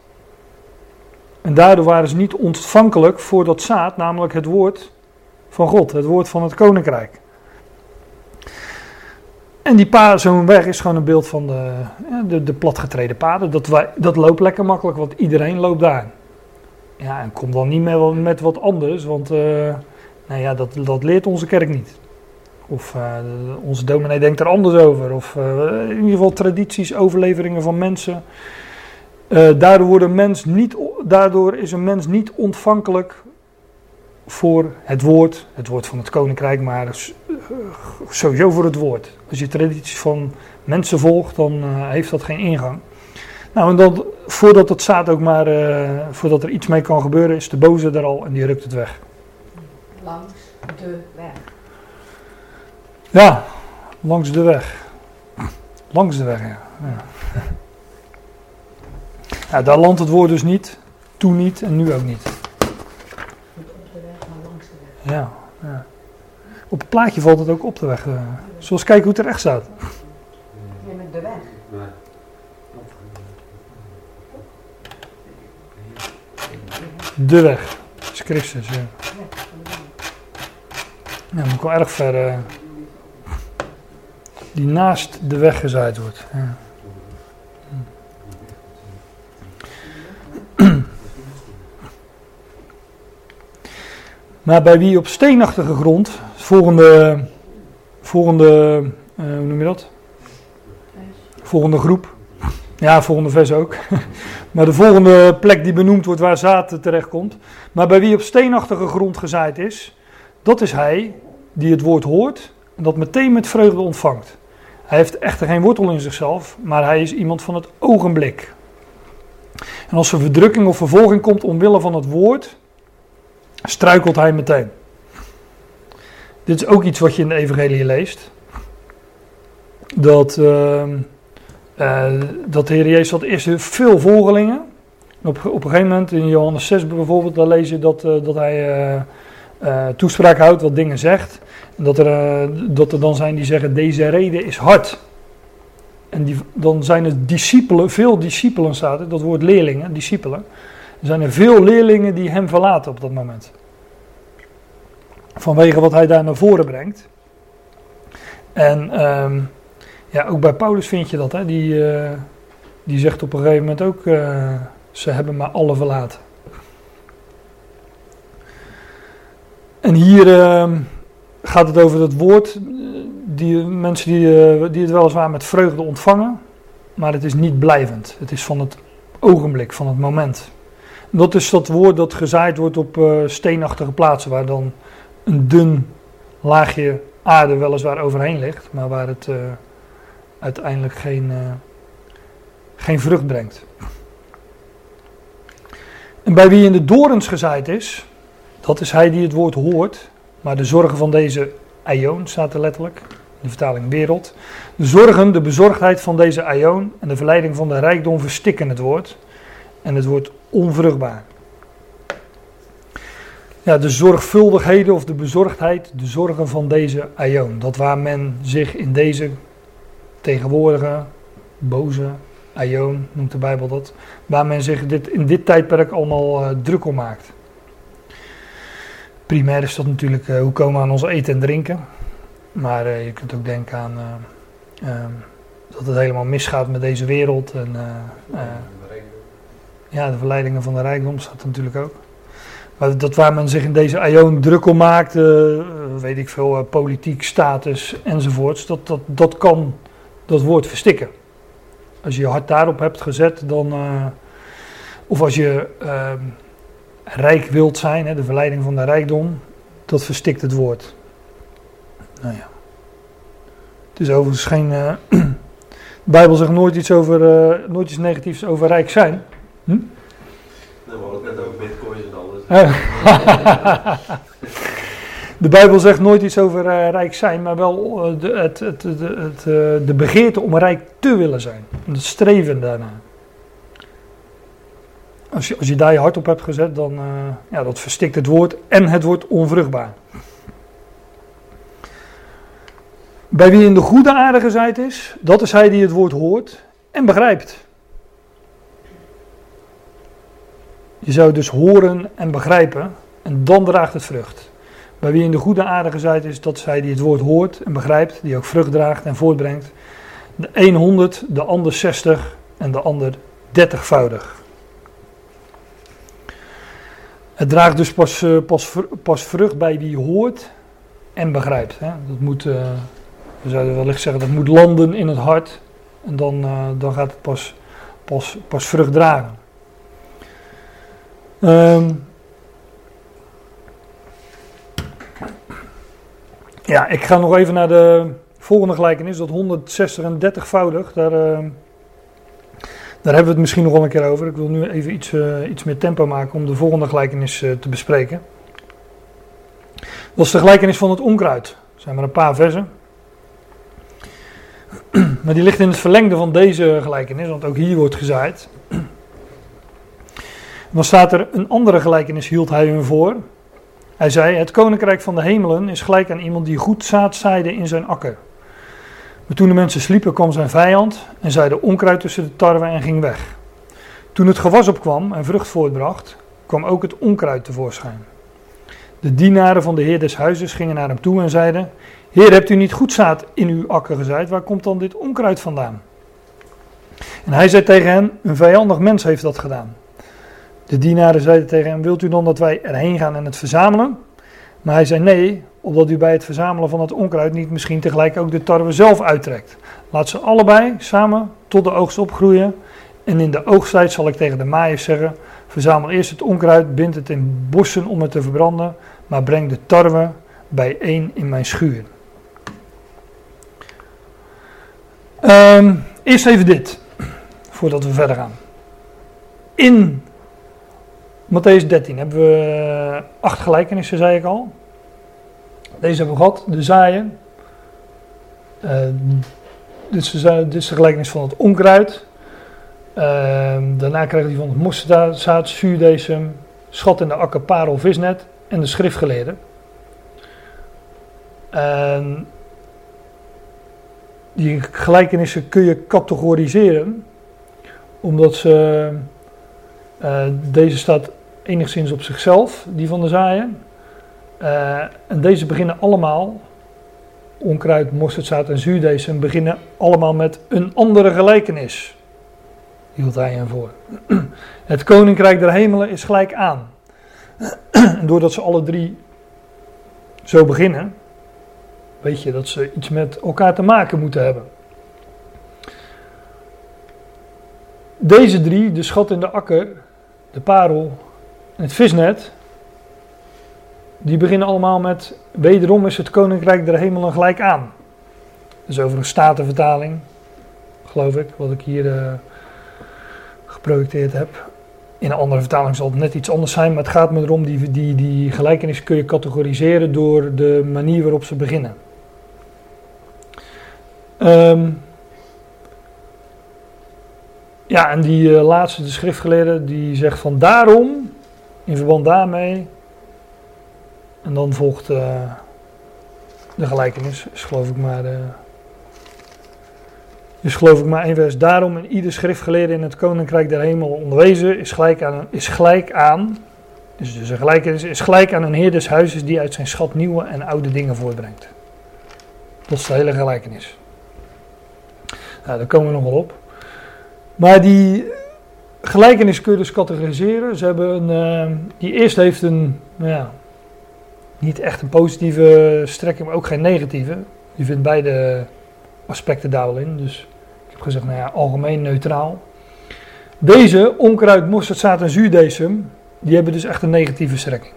En daardoor waren ze niet ontvankelijk voor dat zaad, namelijk het woord van God, het woord van het koninkrijk. En die weg is gewoon een beeld van de, de, de platgetreden paden. Dat, wij, dat loopt lekker makkelijk, want iedereen loopt daar. Ja, en kom dan niet meer met wat anders, want uh, nou ja, dat, dat leert onze kerk niet. Of uh, onze dominee denkt er anders over. Of uh, in ieder geval tradities, overleveringen van mensen. daardoor, wordt een mens niet, daardoor is een mens niet ontvankelijk voor het woord, het woord van het koninkrijk, maar eh, sowieso voor het woord. Als je tradities van mensen volgt, dan heeft dat geen ingang. Nou, en dan, voordat het zaad ook maar, voordat er iets mee kan gebeuren, is de boze er al en die rukt het weg. Langs de weg. Ja, langs de weg. Langs de weg, ja. ja. daar landt het woord dus niet, toen niet en nu ook niet. Ja, ja. Op het plaatje valt het ook op de weg. Uh, zoals kijken hoe het er echt staat. Ja, met de weg. De weg. Is Christus, ja. Ja, moet wel erg ver. Uh, die naast de weg gezaaid wordt. Ja. Maar bij wie op steenachtige grond, volgende, volgende uh, hoe noem je dat? Volgende groep. Ja, volgende vers ook. maar de volgende plek die benoemd wordt waar zaad terechtkomt. Maar bij wie op steenachtige grond gezaaid is, dat is hij die het woord hoort en dat meteen met vreugde ontvangt. Hij heeft echter geen wortel in zichzelf, maar hij is iemand van het ogenblik. En als er verdrukking of vervolging komt omwille van het woord, struikelt hij meteen. Dit is ook iets wat je in de Evangelie leest. Dat uh, eh, dat de Heer Jezus had eerst veel volgelingen. Op, op een gegeven moment in Johannes 6 bijvoorbeeld, daar lees je dat, eh, dat hij uh, toespraak houdt, wat dingen zegt. Dat er, dat er dan zijn die zeggen, deze reden is hard. En die, dan zijn er discipelen, veel discipelen staat er, dat woord leerlingen, discipelen. Er zijn er veel leerlingen die hem verlaten op dat moment. Vanwege wat hij daar naar voren brengt. En um, ja, ook bij Paulus vind je dat. Hè? Die, uh, die zegt op een gegeven moment ook, uh, ze hebben maar alle verlaten. En hier uh, gaat het over het woord. Die mensen die, uh, die het weliswaar met vreugde ontvangen. Maar het is niet blijvend. Het is van het ogenblik, van het moment. Dat is dat woord dat gezaaid wordt op steenachtige plaatsen. Waar dan een dun laagje aarde weliswaar overheen ligt. Maar waar het uiteindelijk geen, geen vrucht brengt. En bij wie in de dorens gezaaid is, dat is hij die het woord hoort, maar de zorgen van deze aion staat er letterlijk, de vertaling wereld. De zorgen, de bezorgdheid van deze aion en de verleiding van de rijkdom verstikken het woord en het wordt onvruchtbaar. Ja, de zorgvuldigheden of de bezorgdheid, de zorgen van deze aion. Dat waar men zich in deze tegenwoordige, boze, aion noemt de Bijbel dat, waar men zich dit, in dit tijdperk allemaal uh, druk om maakt. Primair is dat natuurlijk uh, hoe komen we aan ons eten en drinken. Maar uh, je kunt ook denken aan ehm, dat het helemaal misgaat met deze wereld. En, ja, de verleidingen van de rijkdom staat natuurlijk ook. Maar dat waar men zich in deze aion druk om maakt, weet ik veel, politiek, status enzovoorts, dat, dat, dat kan dat woord verstikken. Als je je hart daarop hebt gezet, dan. Of als je uh, rijk wilt zijn, hè, de verleiding van de rijkdom, dat verstikt het woord. Nou ja. Het is overigens geen. Uh, de Bijbel zegt nooit iets, over, nooit iets negatiefs over rijk zijn. Hm? Nou, we hadden het net over bitcoins en alles. De Bijbel zegt nooit iets over uh, rijk zijn, maar wel de, het, het, de begeerte om rijk te willen zijn. Het streven daarna. Als je, als je daar je hart op hebt gezet, dan ja, dat verstikt het woord en het wordt onvruchtbaar. Bij wie in de goede aarde gezaaid is, dat is hij die het woord hoort en begrijpt. Je zou dus horen en begrijpen en dan draagt het vrucht. Bij wie in de goede aarde gezaaid is, dat zij die het woord hoort en begrijpt, die ook vrucht draagt en voortbrengt. De een 100, de ander 60 en de ander 30voudig. Het draagt dus pas, uh, pas, pas vrucht bij wie hoort en begrijpt. Hè? Dat moet, uh, we zouden wellicht zeggen, dat moet landen in het hart. En dan, uh, dan gaat het pas, pas, pas vrucht dragen. Um, Ja, ik ga nog even naar de volgende gelijkenis, dat 160 en 30voudig. Daar, uh, daar hebben we het misschien nog wel een keer over. Ik wil nu even iets, uh, iets meer tempo maken om de volgende gelijkenis uh, te bespreken. Dat is de gelijkenis van het onkruid. Er zijn maar een paar versen. maar die ligt in het verlengde van deze gelijkenis, want ook hier wordt gezaaid. Dan staat er een andere gelijkenis, hield hij hun voor. Hij zei: Het koninkrijk van de hemelen is gelijk aan iemand die goed zaad zaaide in zijn akker. Maar toen de mensen sliepen, kwam zijn vijand en zaaide onkruid tussen de tarwe en ging weg. Toen het gewas opkwam en vrucht voortbracht, kwam ook het onkruid tevoorschijn. De dienaren van de heer des huizes gingen naar hem toe en zeiden: Heer, hebt u niet goed zaad in uw akker gezaaid? Waar komt dan dit onkruid vandaan? En hij zei tegen hen: Een vijandig mens heeft dat gedaan. De dienaren zeiden tegen hem: Wilt u dan dat wij erheen gaan en het verzamelen? Maar hij zei: Nee, opdat u bij het verzamelen van het onkruid niet misschien tegelijk ook de tarwe zelf uittrekt. Laat ze allebei samen tot de oogst opgroeien. En in de oogsttijd zal ik tegen de maaiers zeggen: Verzamel eerst het onkruid, bind het in bossen om het te verbranden, maar breng de tarwe bijeen in mijn schuur. Um, eerst even dit, voordat we verder gaan. In Matthäus 13 hebben we acht gelijkenissen, zei ik al. Deze hebben we gehad. De zaaien. Uh, dit, is, de- gelijkenis van het onkruid. Ehm, daarna krijgt hij van het mosterdzaad, zuurdesem, schat in de akker, parel, visnet en de schriftgeleerde. En die gelijkenissen kun je categoriseren, omdat ze, eh, deze staat enigszins op zichzelf, die van de zaaien. Eh, en deze beginnen allemaal, onkruid, mosterdzaad en zuurdesem, beginnen allemaal met een andere gelijkenis. Hield hij hem voor. Het koninkrijk der hemelen is gelijk aan. Doordat ze alle drie zo beginnen, weet je dat ze iets met elkaar te maken moeten hebben. Deze drie, de schat in de akker, de parel en het visnet, die beginnen allemaal met wederom is het koninkrijk der hemelen gelijk aan. Dus over een statenvertaling, geloof ik, wat ik hier eh, geprojecteerd heb. In een andere vertaling zal het net iets anders zijn, maar het gaat me erom, die, die, die gelijkenis kun je categoriseren door de manier waarop ze beginnen. Ehm, ja, en die eh, laatste, de schriftgeleerde, die zegt van daarom, in verband daarmee, en dan volgt eh, de gelijkenis, is geloof ik maar, eh, is geloof ik maar één vers. Daarom in ieder schriftgeleerde in het koninkrijk der hemel onderwezen is gelijk aan, is gelijk aan dus, dus een gelijkenis is gelijk aan een heer des huizes die uit zijn schat nieuwe en oude dingen voortbrengt. Dat is de hele gelijkenis. Nou, daar komen we nog wel op. Maar die gelijkenis kun je dus categoriseren. Ze hebben een, eh, die eerste heeft een, nou ja, niet echt een positieve strekking, maar ook geen negatieve. Je vindt beide aspecten daar wel in. Dus ik heb gezegd, nou ja, algemeen neutraal. Deze, onkruid, mosterdzaad en zuurdesem, die hebben dus echt een negatieve strekking.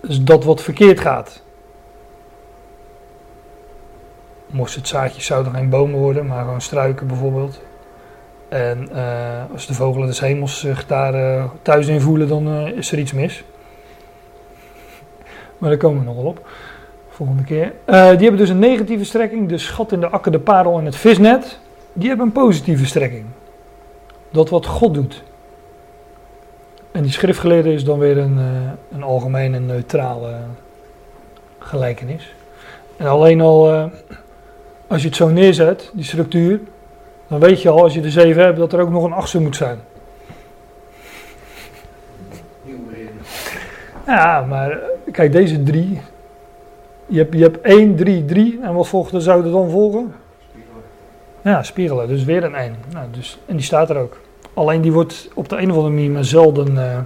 Dus dat wat verkeerd gaat. Mosterdzaadjes zouden geen bomen worden, maar gewoon struiken bijvoorbeeld. En eh, als de vogelen des hemels zich daar eh, thuis in voelen, dan eh, is er iets mis. Maar daar komen we nog wel op. Volgende keer. Eh, die hebben dus een negatieve strekking. De schat in de akker, de parel en het visnet. Die hebben een positieve strekking. Dat wat God doet. En die schriftgeleerde is dan weer een, eh, een algemene, neutrale gelijkenis. En alleen al, eh, als je het zo neerzet, die structuur, dan weet je al, als je de zeven hebt, dat er ook nog een achtste moet zijn. Ja, maar kijk, deze drie. Je hebt, je hebt 1, 3, 3. En wat volgt er zou er dan volgen? Ja, spiegelen. Dus weer een 1. Nou, dus, en die staat er ook. Alleen die wordt op de een of andere manier maar zelden eh,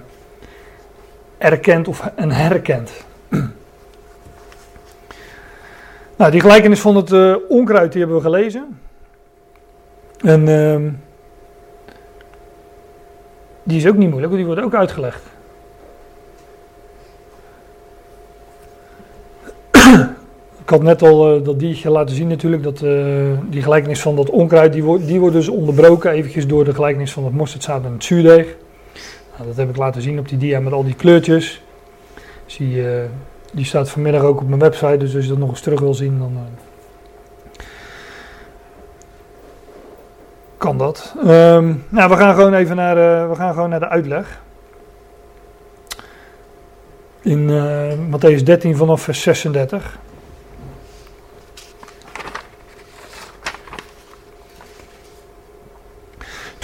erkend of en herkend. nou, die gelijkenis van het eh, onkruid die hebben we gelezen. En ehm, die is ook niet moeilijk, want die wordt ook uitgelegd. Ik had net al eh, dat diertje laten zien natuurlijk, dat, eh, die gelijkenis van dat onkruid, die, wordt die wordt dus onderbroken eventjes door de gelijkenis van het mosterdzaad en het zuurdeeg. Nou, dat heb ik laten zien op die dia met al die kleurtjes. Die, eh, die staat vanmiddag ook op mijn website, dus als je dat nog eens terug wil zien, dan kan dat. Ehm, nou, we gaan gewoon even naar, we gaan gewoon naar de uitleg. In Matthäus 13 vanaf vers 36.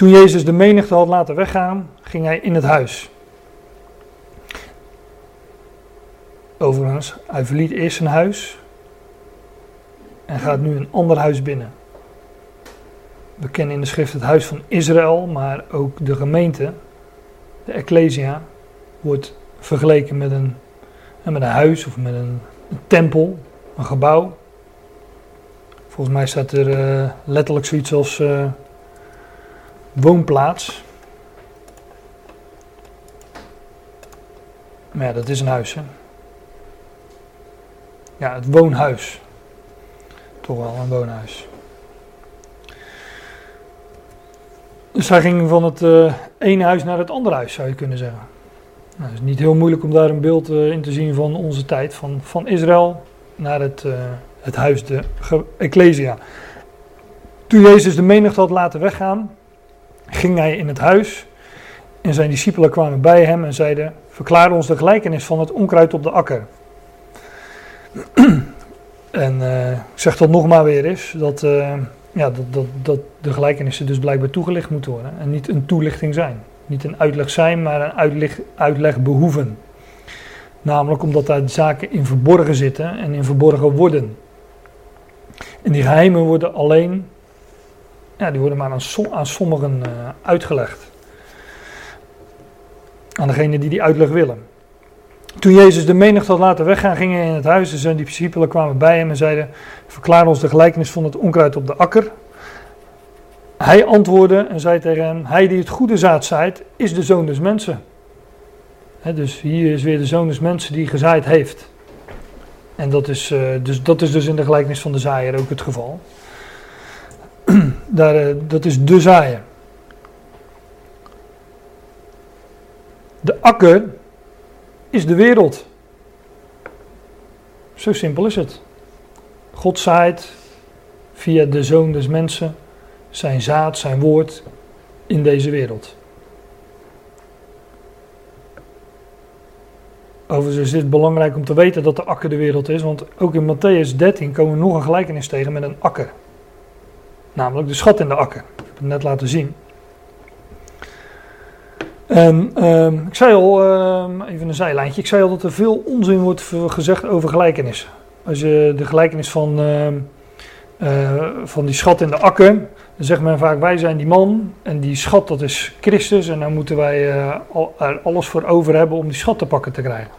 Toen Jezus de menigte had laten weggaan, ging hij in het huis. Overigens, hij verliet eerst zijn huis en gaat nu een ander huis binnen. We kennen in de schrift het huis van Israël, maar ook de gemeente, de Ecclesia, wordt vergeleken met een, met een huis of met een, tempel, een gebouw. Volgens mij staat er eh, letterlijk zoiets als eh, woonplaats. Maar ja, dat is een huis, hè. Ja, het woonhuis. Toch wel een woonhuis. Dus hij ging van het eh, ene huis naar het andere huis, zou je kunnen zeggen. Nou, het is niet heel moeilijk om daar een beeld eh, in te zien van onze tijd, van, van Israël. naar het, uh, het huis, de Ecclesia. Toen Jezus de menigte had laten weggaan, ging hij in het huis en zijn discipelen kwamen bij hem en zeiden: Verklaar ons de gelijkenis van het onkruid op de akker. en uh, ik zeg dat nog maar weer eens: dat, uh, ja, dat, dat, dat de gelijkenissen dus blijkbaar toegelicht moeten worden en niet een toelichting zijn. Niet een uitleg zijn, maar een uitleg, uitleg behoeven. Namelijk omdat daar zaken in verborgen zitten en in verborgen worden. En die geheimen worden alleen, die worden maar aan, aan sommigen uh, uitgelegd. Aan degene die die uitleg willen. Toen Jezus de menigte had laten weggaan, ging hij in het huis en zijn discipelen kwamen bij hem en zeiden: Verklaar ons de gelijkenis van het onkruid op de akker. Hij antwoordde en zei tegen hem: Hij die het goede zaad zaait, is de zoon des mensen. dus hier is weer de zoon des mensen die gezaaid heeft. En dat is, uh, dus, dat is dus in de gelijkenis van de zaaier ook het geval. Daar, uh, dat is de zaaier. De akker is de wereld. Zo simpel is het. God zaait via de zoon des mensen zijn zaad, zijn woord in deze wereld. Overigens is dit belangrijk om te weten dat de akker de wereld is, want ook in Matthäus 13 komen we nog een gelijkenis tegen met een akker. Namelijk de schat in de akker. Ik heb het net laten zien. En uh, ik zei al, uh, even een zijlijntje, ik zei al dat er veel onzin wordt gezegd over gelijkenissen. Als je de gelijkenis van, ehm, eh, van die schat in de akker, dan zegt men vaak wij zijn die man en die schat dat is Christus en dan moeten wij er alles voor over hebben om die schat te pakken te krijgen.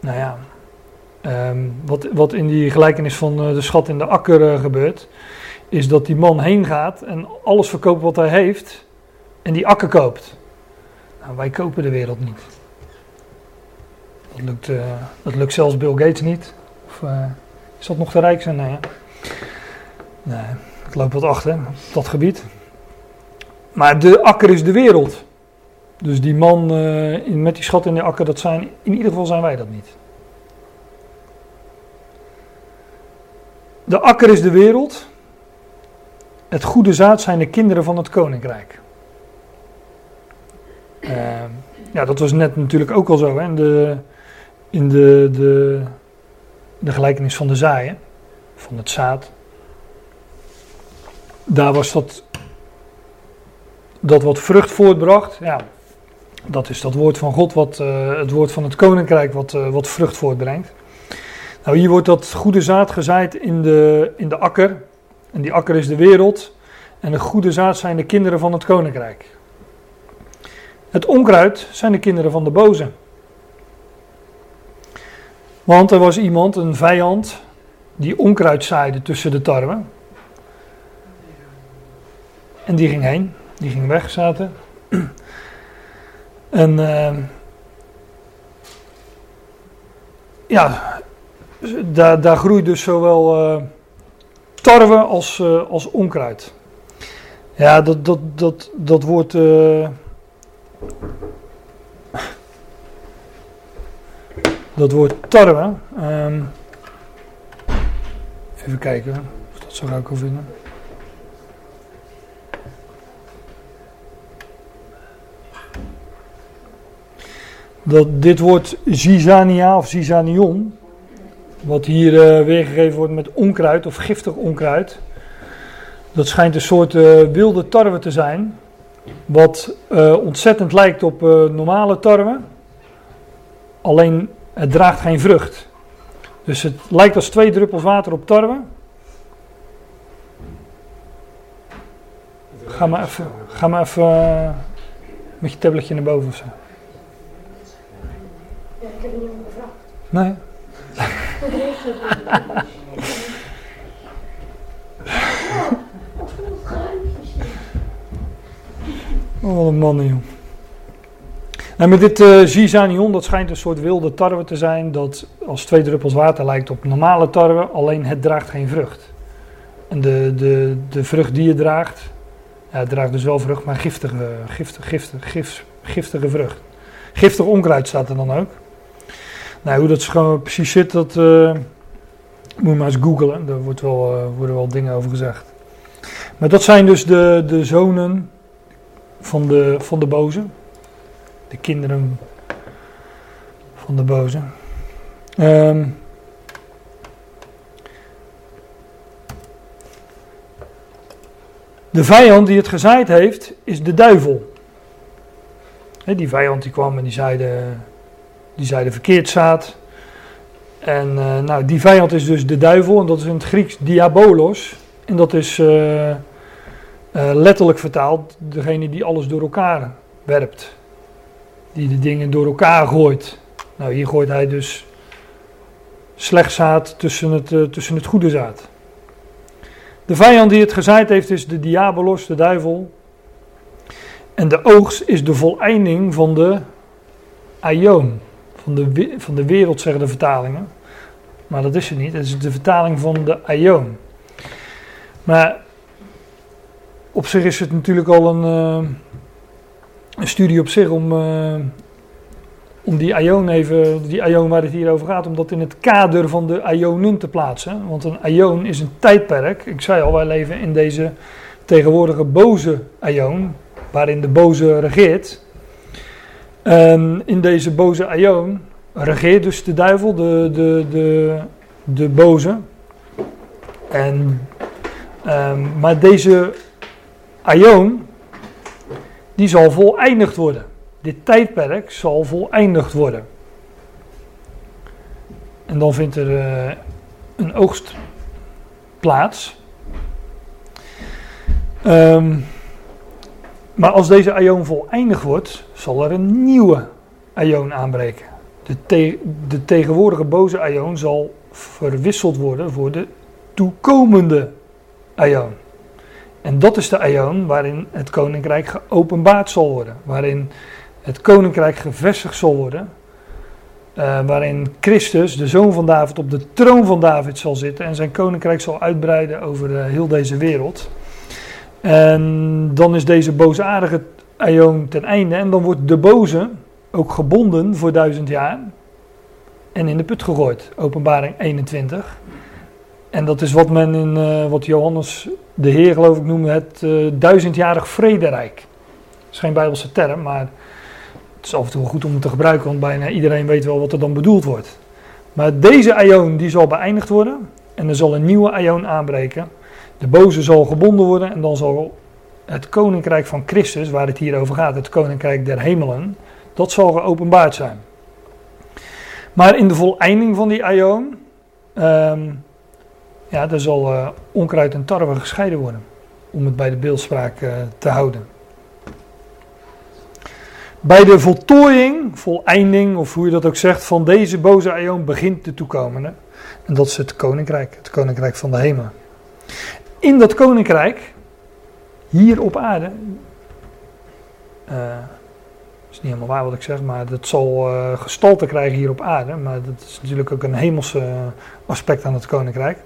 Nou ja, um, wat, wat in die gelijkenis van de schat in de akker gebeurt, is dat die man heen gaat en alles verkoopt wat hij heeft en die akker koopt. Nou, wij kopen de wereld niet. Dat lukt, uh, dat lukt zelfs Bill Gates niet. Of is dat nog te rijk zijn? Nee, nee ik loop wat achter op dat gebied. Maar de akker is de wereld. Dus die man in, met die schat in de akker, dat zijn, in ieder geval zijn wij dat niet. De akker is de wereld. Het goede zaad zijn de kinderen van het koninkrijk. Uh, ja, dat was net natuurlijk ook al zo hè, in, de, de, de, gelijkenis van de zaaien, van het zaad. Daar was dat, dat wat vrucht voortbracht, ja, dat is dat woord van God, wat, uh, het woord van het koninkrijk, wat, uh, wat vrucht voortbrengt. Nou, hier wordt dat goede zaad gezaaid in de, in de akker, en die akker is de wereld. En de goede zaad zijn de kinderen van het koninkrijk. Het onkruid zijn de kinderen van de boze. Want er was iemand, een vijand, die onkruid zaaide tussen de tarwe. En die ging heen, die ging weg, zaten. En uh, ja, daar, daar groeit dus zowel uh, tarwe als, uh, als onkruid. Ja, dat, dat, dat, dat wordt. Dat wordt tarwe. Um, even kijken of dat zo gauw kan vinden. Dat, dit wordt zizania of zizanion. Wat hier uh, weergegeven wordt met onkruid of giftig onkruid. Dat schijnt een soort uh, wilde tarwe te zijn. Wat uh, ontzettend lijkt op normale tarwe. Alleen het draagt geen vrucht. Dus het lijkt als twee druppels water op tarwe. Ga maar even, ga maar even met je tabletje naar boven of zo. Ja, ik heb niet gevraagd. Nee. Oh, een mannen, joh. En met dit uh, zizanion, dat schijnt een soort wilde tarwe te zijn, dat als twee druppels water lijkt op normale tarwe, alleen het draagt geen vrucht. En de, de, de vrucht die je draagt, ja, het draagt dus wel vrucht, maar giftige, giftige, giftige, giftige vrucht. Giftig onkruid staat er dan ook. Nou, hoe dat gewoon precies zit, dat uh, moet je maar eens googlen. Daar wordt wel, uh, worden wel dingen over gezegd. Maar dat zijn dus de, de zonen van de, van de boze. De kinderen van de boze. Um, de vijand die het gezaaid heeft, is de duivel. Die vijand die kwam en die zeide, die zeide verkeerd zaad. En uh, nou, die vijand is dus de duivel, en dat is in het Grieks diabolos. En dat is uh, uh, letterlijk vertaald degene die alles door elkaar werpt. Die de dingen door elkaar gooit. Nou, hier gooit hij dus slecht zaad tussen het, tussen het goede zaad. De vijand die het gezaaid heeft is de diabolos, de duivel. En de oogst is de voleinding van de aion. Van de, van de wereld zeggen de vertalingen. Maar dat is het niet. Het is de vertaling van de aion. Maar op zich is het natuurlijk al een, uh, een studie op zich om, uh, om die aion even, die aion waar het hier over gaat, om dat in het kader van de aionen te plaatsen. Want een aion is een tijdperk. Ik zei al, wij leven in deze tegenwoordige boze aion, waarin de boze regeert. En in deze boze aion regeert dus de duivel, de, de, de, de boze. En, um, maar deze aion, die zal voleindigd worden. Dit tijdperk zal voleindigd worden. En dan vindt er uh, een oogst plaats. Um, maar als deze aion voleindigd wordt, zal er een nieuwe aion aanbreken. De, de tegenwoordige boze aion zal verwisseld worden voor de toekomende aion. En dat is de aion waarin het koninkrijk geopenbaard zal worden. Waarin het koninkrijk gevestigd zal worden. Uh, waarin Christus, de zoon van David, op de troon van David zal zitten en zijn koninkrijk zal uitbreiden over uh, heel deze wereld. En dan is deze boosaardige aion ten einde en dan wordt de boze ook gebonden voor duizend jaar en in de put gegooid. Openbaring 21. En dat is wat men in, uh, wat Johannes de Heer geloof ik noemde, het uh, duizendjarig vrederijk. Dat is geen bijbelse term, maar het is af en toe goed om het te gebruiken, want bijna iedereen weet wel wat er dan bedoeld wordt. Maar deze aion die zal beëindigd worden en er zal een nieuwe aion aanbreken. De boze zal gebonden worden en dan zal het koninkrijk van Christus, waar het hier over gaat, het koninkrijk der hemelen, dat zal geopenbaard zijn. Maar in de voleinding van die aion, um, ja, daar zal uh, onkruid en tarwe gescheiden worden. Om het bij de beeldspraak uh, te houden. Bij de voltooiing, voleinding, of hoe je dat ook zegt, van deze boze aion begint de toekomende. En dat is het koninkrijk, het koninkrijk van de hemel. In dat koninkrijk, hier op aarde, uh, is niet helemaal waar wat ik zeg, maar dat zal uh, gestalte krijgen hier op aarde. Maar dat is natuurlijk ook een hemelse aspect aan het koninkrijk.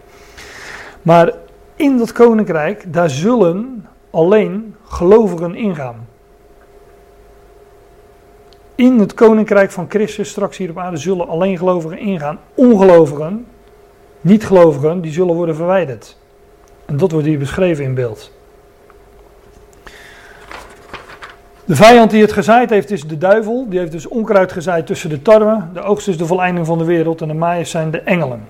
Maar in dat koninkrijk, daar zullen alleen gelovigen ingaan. In het koninkrijk van Christus, straks hier op aarde, zullen alleen gelovigen ingaan. Ongelovigen, niet-gelovigen, die zullen worden verwijderd. En dat wordt hier beschreven in beeld. De vijand die het gezaaid heeft is de duivel. Die heeft dus onkruid gezaaid tussen de tarwe. De oogst is de voleinding van de wereld en de maaiers zijn de engelen.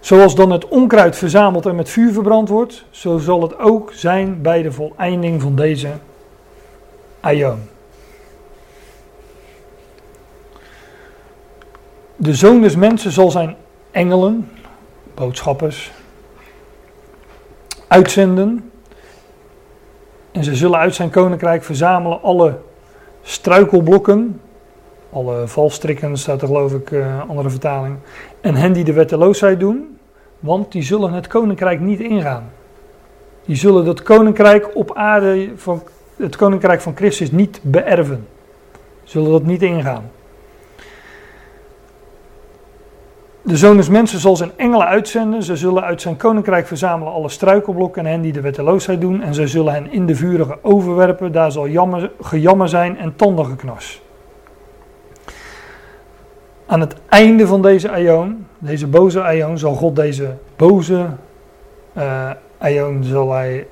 Zoals dan het onkruid verzameld en met vuur verbrand wordt, zo zal het ook zijn bij de voleinding van deze aion. De zoon des mensen zal zijn engelen, boodschappers, uitzenden. En ze zullen uit zijn koninkrijk verzamelen alle struikelblokken, alle valstrikken, staat er geloof ik, uh, andere vertaling. En hen die de wetteloosheid doen, want die zullen het koninkrijk niet ingaan. Die zullen dat koninkrijk op aarde, van, het koninkrijk van Christus niet beërven. Zullen dat niet ingaan. De zoon des mensen zal zijn engelen uitzenden. Ze zullen uit zijn koninkrijk verzamelen alle struikelblokken en hen die de wetteloosheid doen. En ze zullen hen in de vurige overwerpen. Daar zal jammer, gejammer zijn en tandengeknas. aan het einde van deze aion, deze boze aion, zal God deze boze uh, aion zal hij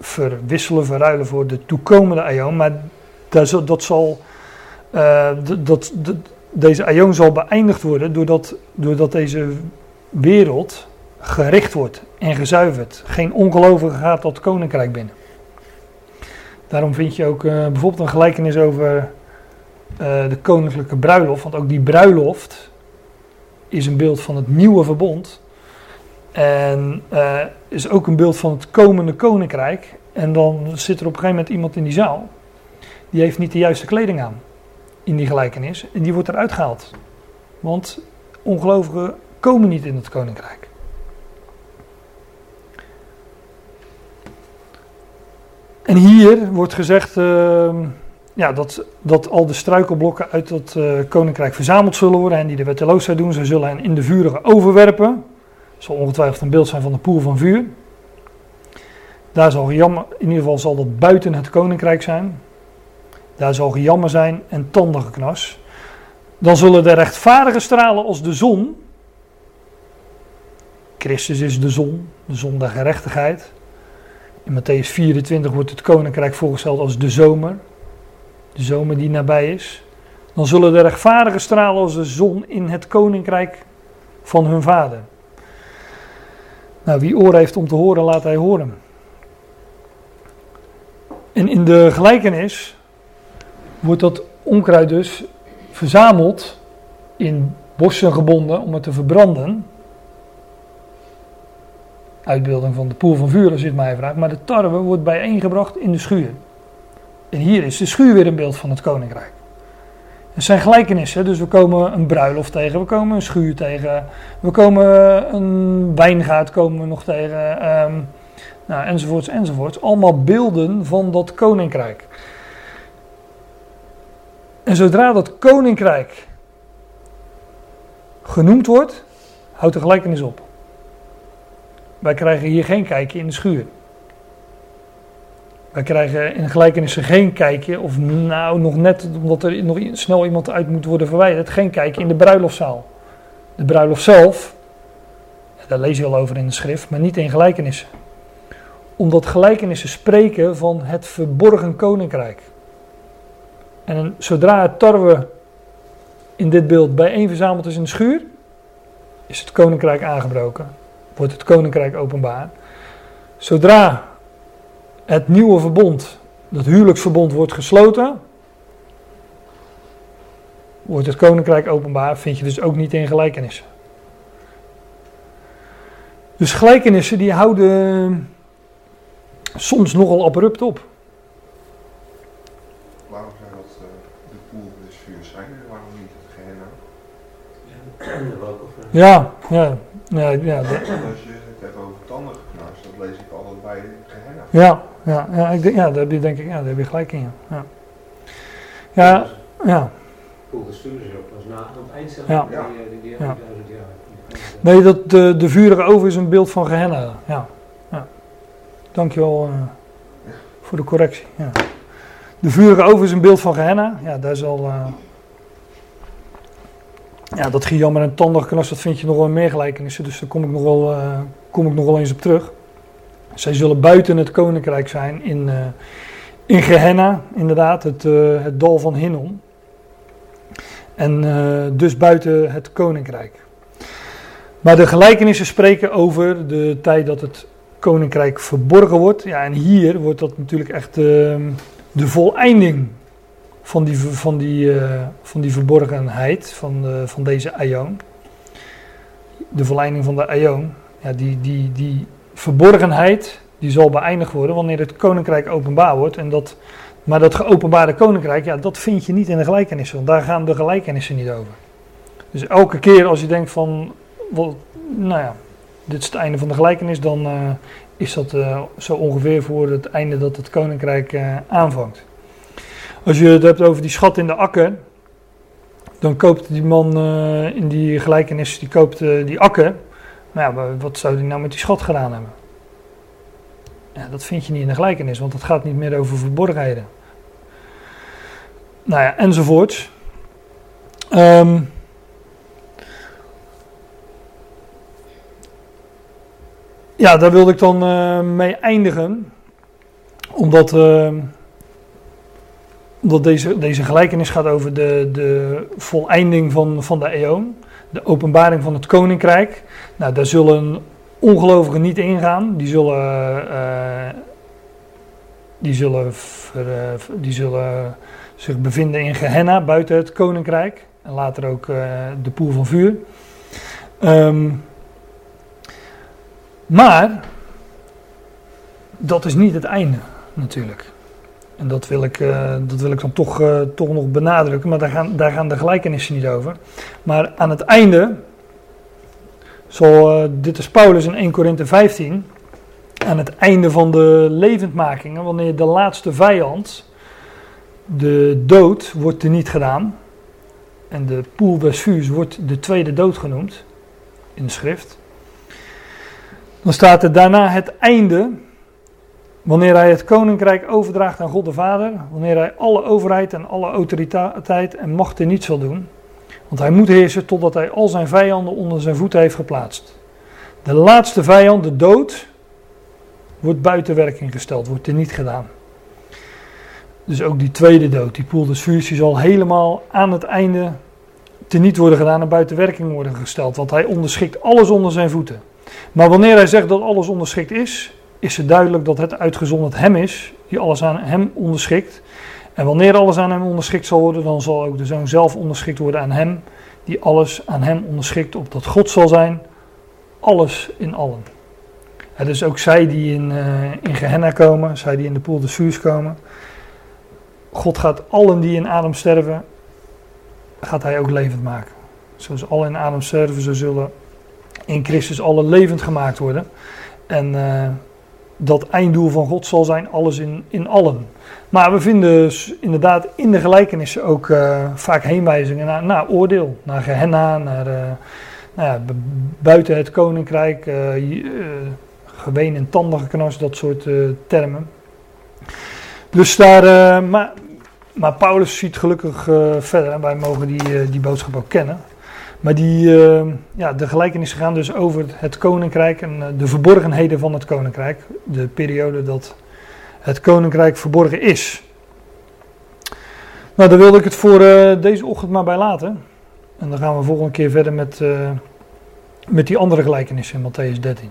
verwisselen, verruilen voor de toekomende aion. Maar dat, dat zal, uh, dat, dat, deze aion zal beëindigd worden doordat, doordat deze wereld gericht wordt en gezuiverd. Geen ongelovige gaat tot koninkrijk binnen. Daarom vind je ook uh, bijvoorbeeld een gelijkenis over uh, de koninklijke bruiloft. Want ook die bruiloft is een beeld van het nieuwe verbond. En uh, is ook een beeld van het komende koninkrijk. En dan zit er op een gegeven moment iemand in die zaal. Die heeft niet de juiste kleding aan. In die gelijkenis. En die wordt eruit gehaald. Want ongelovigen komen niet in het koninkrijk. En hier wordt gezegd uh, ja, dat, dat al de struikelblokken uit dat uh, koninkrijk verzameld zullen worden en die de wetteloosheid doen. Ze zullen hen in de vurige overwerpen. Dat zal ongetwijfeld een beeld zijn van de poel van vuur. Daar zal gejammer, in ieder geval zal dat buiten het koninkrijk zijn. Daar zal gejammer zijn en tandengeknas. Dan zullen de rechtvaardigen stralen als de zon. Christus is de zon, de zon der gerechtigheid. In Matthäus 24 wordt het koninkrijk voorgesteld als de zomer. De zomer die nabij is. Dan zullen de rechtvaardigen stralen als de zon in het koninkrijk van hun vader. Nou, wie oren heeft om te horen, laat hij horen. En in de gelijkenis wordt dat onkruid dus verzameld in bossen gebonden om het te verbranden uitbeelding van de poel van vuur, als je het mij vraagt. Maar de tarwe wordt bijeengebracht in de schuur. En hier is de schuur weer een beeld van het koninkrijk. Er zijn gelijkenissen, dus we komen een bruiloft tegen, we komen een schuur tegen, we komen een wijngaard komen nog tegen, um, nou, enzovoorts, enzovoorts. Allemaal beelden van dat koninkrijk. En zodra dat koninkrijk genoemd wordt, houdt de gelijkenis op. Wij krijgen hier geen kijkje in de schuur. Wij krijgen in gelijkenissen geen kijkje, of nou nog net omdat er nog snel iemand uit moet worden verwijderd, geen kijkje in de bruiloftzaal. De bruiloft zelf, daar lees je al over in de schrift, maar niet in gelijkenissen. Omdat gelijkenissen spreken van het verborgen koninkrijk. En zodra het tarwe in dit beeld bijeen verzameld is in de schuur, is het koninkrijk aangebroken wordt het koninkrijk openbaar. Zodra het nieuwe verbond, dat huwelijksverbond, wordt gesloten, wordt het koninkrijk openbaar, vind je dus ook niet in gelijkenissen. Dus gelijkenissen die houden soms nogal abrupt op. Waarom zijn dat uh, de poel des vuurs zijn en waarom niet het Gehenna? Ja, ja, ja, ja. Als je het hebt over tanden geknarst, dat lees ik altijd bij Gehenna. Ja, ja, ja, ik denk, ja, daar heb je denk ik, ja, daar heb je gelijk in. Ja, ja. ja. Cool, ze ook pas na aan het eind zelf. Ja. Die, die, jaar. Nee, dat, de, de vurige oven is een beeld van Gehenna. Ja, ja. Dankjewel uh, voor de correctie. Ja. De vurige oven is een beeld van Gehenna. Ja, daar zal... Uh, ja, dat gejammer en tandengeknas, dat vind je nog wel meer gelijkenissen. Dus daar kom ik nog wel, uh, kom ik nog wel eens op terug. Zij zullen buiten het koninkrijk zijn in, uh, in Gehenna, inderdaad, het, uh, het dal van Hinnom. En dus buiten het koninkrijk. Maar de gelijkenissen spreken over de tijd dat het koninkrijk verborgen wordt. Ja, en hier wordt dat natuurlijk echt de voleinding van die, van die, uh, van die verborgenheid van, de, van deze aion. De verleiding van de aion. Ja, die, die, die verborgenheid die zal beëindigd worden wanneer het koninkrijk openbaar wordt. En dat, maar dat geopenbaarde koninkrijk, ja, dat vind je niet in de gelijkenissen. Want daar gaan de gelijkenissen niet over. Dus elke keer als je denkt van, nou ja, dit is het einde van de gelijkenis, dan uh, is dat zo ongeveer voor het einde dat het koninkrijk aanvangt. Als je het hebt over die schat in de akker, dan koopt die man uh, in die gelijkenis, die koopt uh, die akker. Maar ja, wat zou hij nou met die schat gedaan hebben? Ja, dat vind je niet in de gelijkenis, want het gaat niet meer over verborgenheden. Nou ja, enzovoorts. Ehm, ja, daar wilde ik dan eh, mee eindigen. Omdat, uh, omdat deze, deze gelijkenis gaat over de, de voleinding van, van de eon. De openbaring van het koninkrijk. Nou, daar zullen ongelovigen niet ingaan. Die zullen, uh, die zullen, ver, die zullen zich bevinden in Gehenna, buiten het koninkrijk. En later ook uh, de poel van vuur. Um, maar dat is niet het einde natuurlijk. En dat wil ik, uh, dat wil ik dan toch, uh, toch nog benadrukken, maar daar gaan, daar gaan de gelijkenissen niet over. Maar aan het einde, zo, uh, dit is Paulus in 1 Korinthe 15, aan het einde van de levendmakingen, wanneer de laatste vijand, de dood, wordt er niet gedaan. En de poel des wordt de tweede dood genoemd in de schrift. Dan staat er daarna het einde, wanneer hij het koninkrijk overdraagt aan God de Vader, wanneer hij alle overheid en alle autoriteit en macht er niet zal doen. Want hij moet heersen totdat hij al zijn vijanden onder zijn voeten heeft geplaatst. De laatste vijand, de dood, wordt buiten werking gesteld, wordt er niet gedaan. Dus ook die tweede dood, die poel des vuurs, zal helemaal aan het einde teniet worden gedaan en buiten werking worden gesteld. Want hij onderschikt alles onder zijn voeten. Maar wanneer hij zegt dat alles onderschikt is, is het duidelijk dat het uitgezonderd hem is, die alles aan hem onderschikt. En wanneer alles aan hem onderschikt zal worden, dan zal ook de zoon zelf onderschikt worden aan hem, die alles aan hem onderschikt, opdat God zal zijn, alles in allen. En dus ook zij die in, uh, in Gehenna komen, zij die in de poel des vuurs komen. God gaat allen die in Adam sterven, gaat hij ook levend maken. Zoals allen in Adam sterven, zo zullen in Christus alle levend gemaakt worden. En uh, dat einddoel van God zal zijn alles in, in allen. Maar we vinden dus inderdaad in de gelijkenissen ook uh, vaak heenwijzingen naar, naar oordeel, naar Gehenna, naar uh, nou ja, buiten het koninkrijk, geween en tandengeknars, dat soort termen. Dus daar, maar, maar Paulus ziet gelukkig verder en wij mogen die, die boodschap ook kennen. Maar die, uh, ja, de gelijkenissen gaan dus over het koninkrijk en uh, de verborgenheden van het koninkrijk. De periode dat het koninkrijk verborgen is. Nou, daar wilde ik het voor uh, deze ochtend maar bij laten. En dan gaan we volgende keer verder met, met die andere gelijkenissen in Matthäus 13.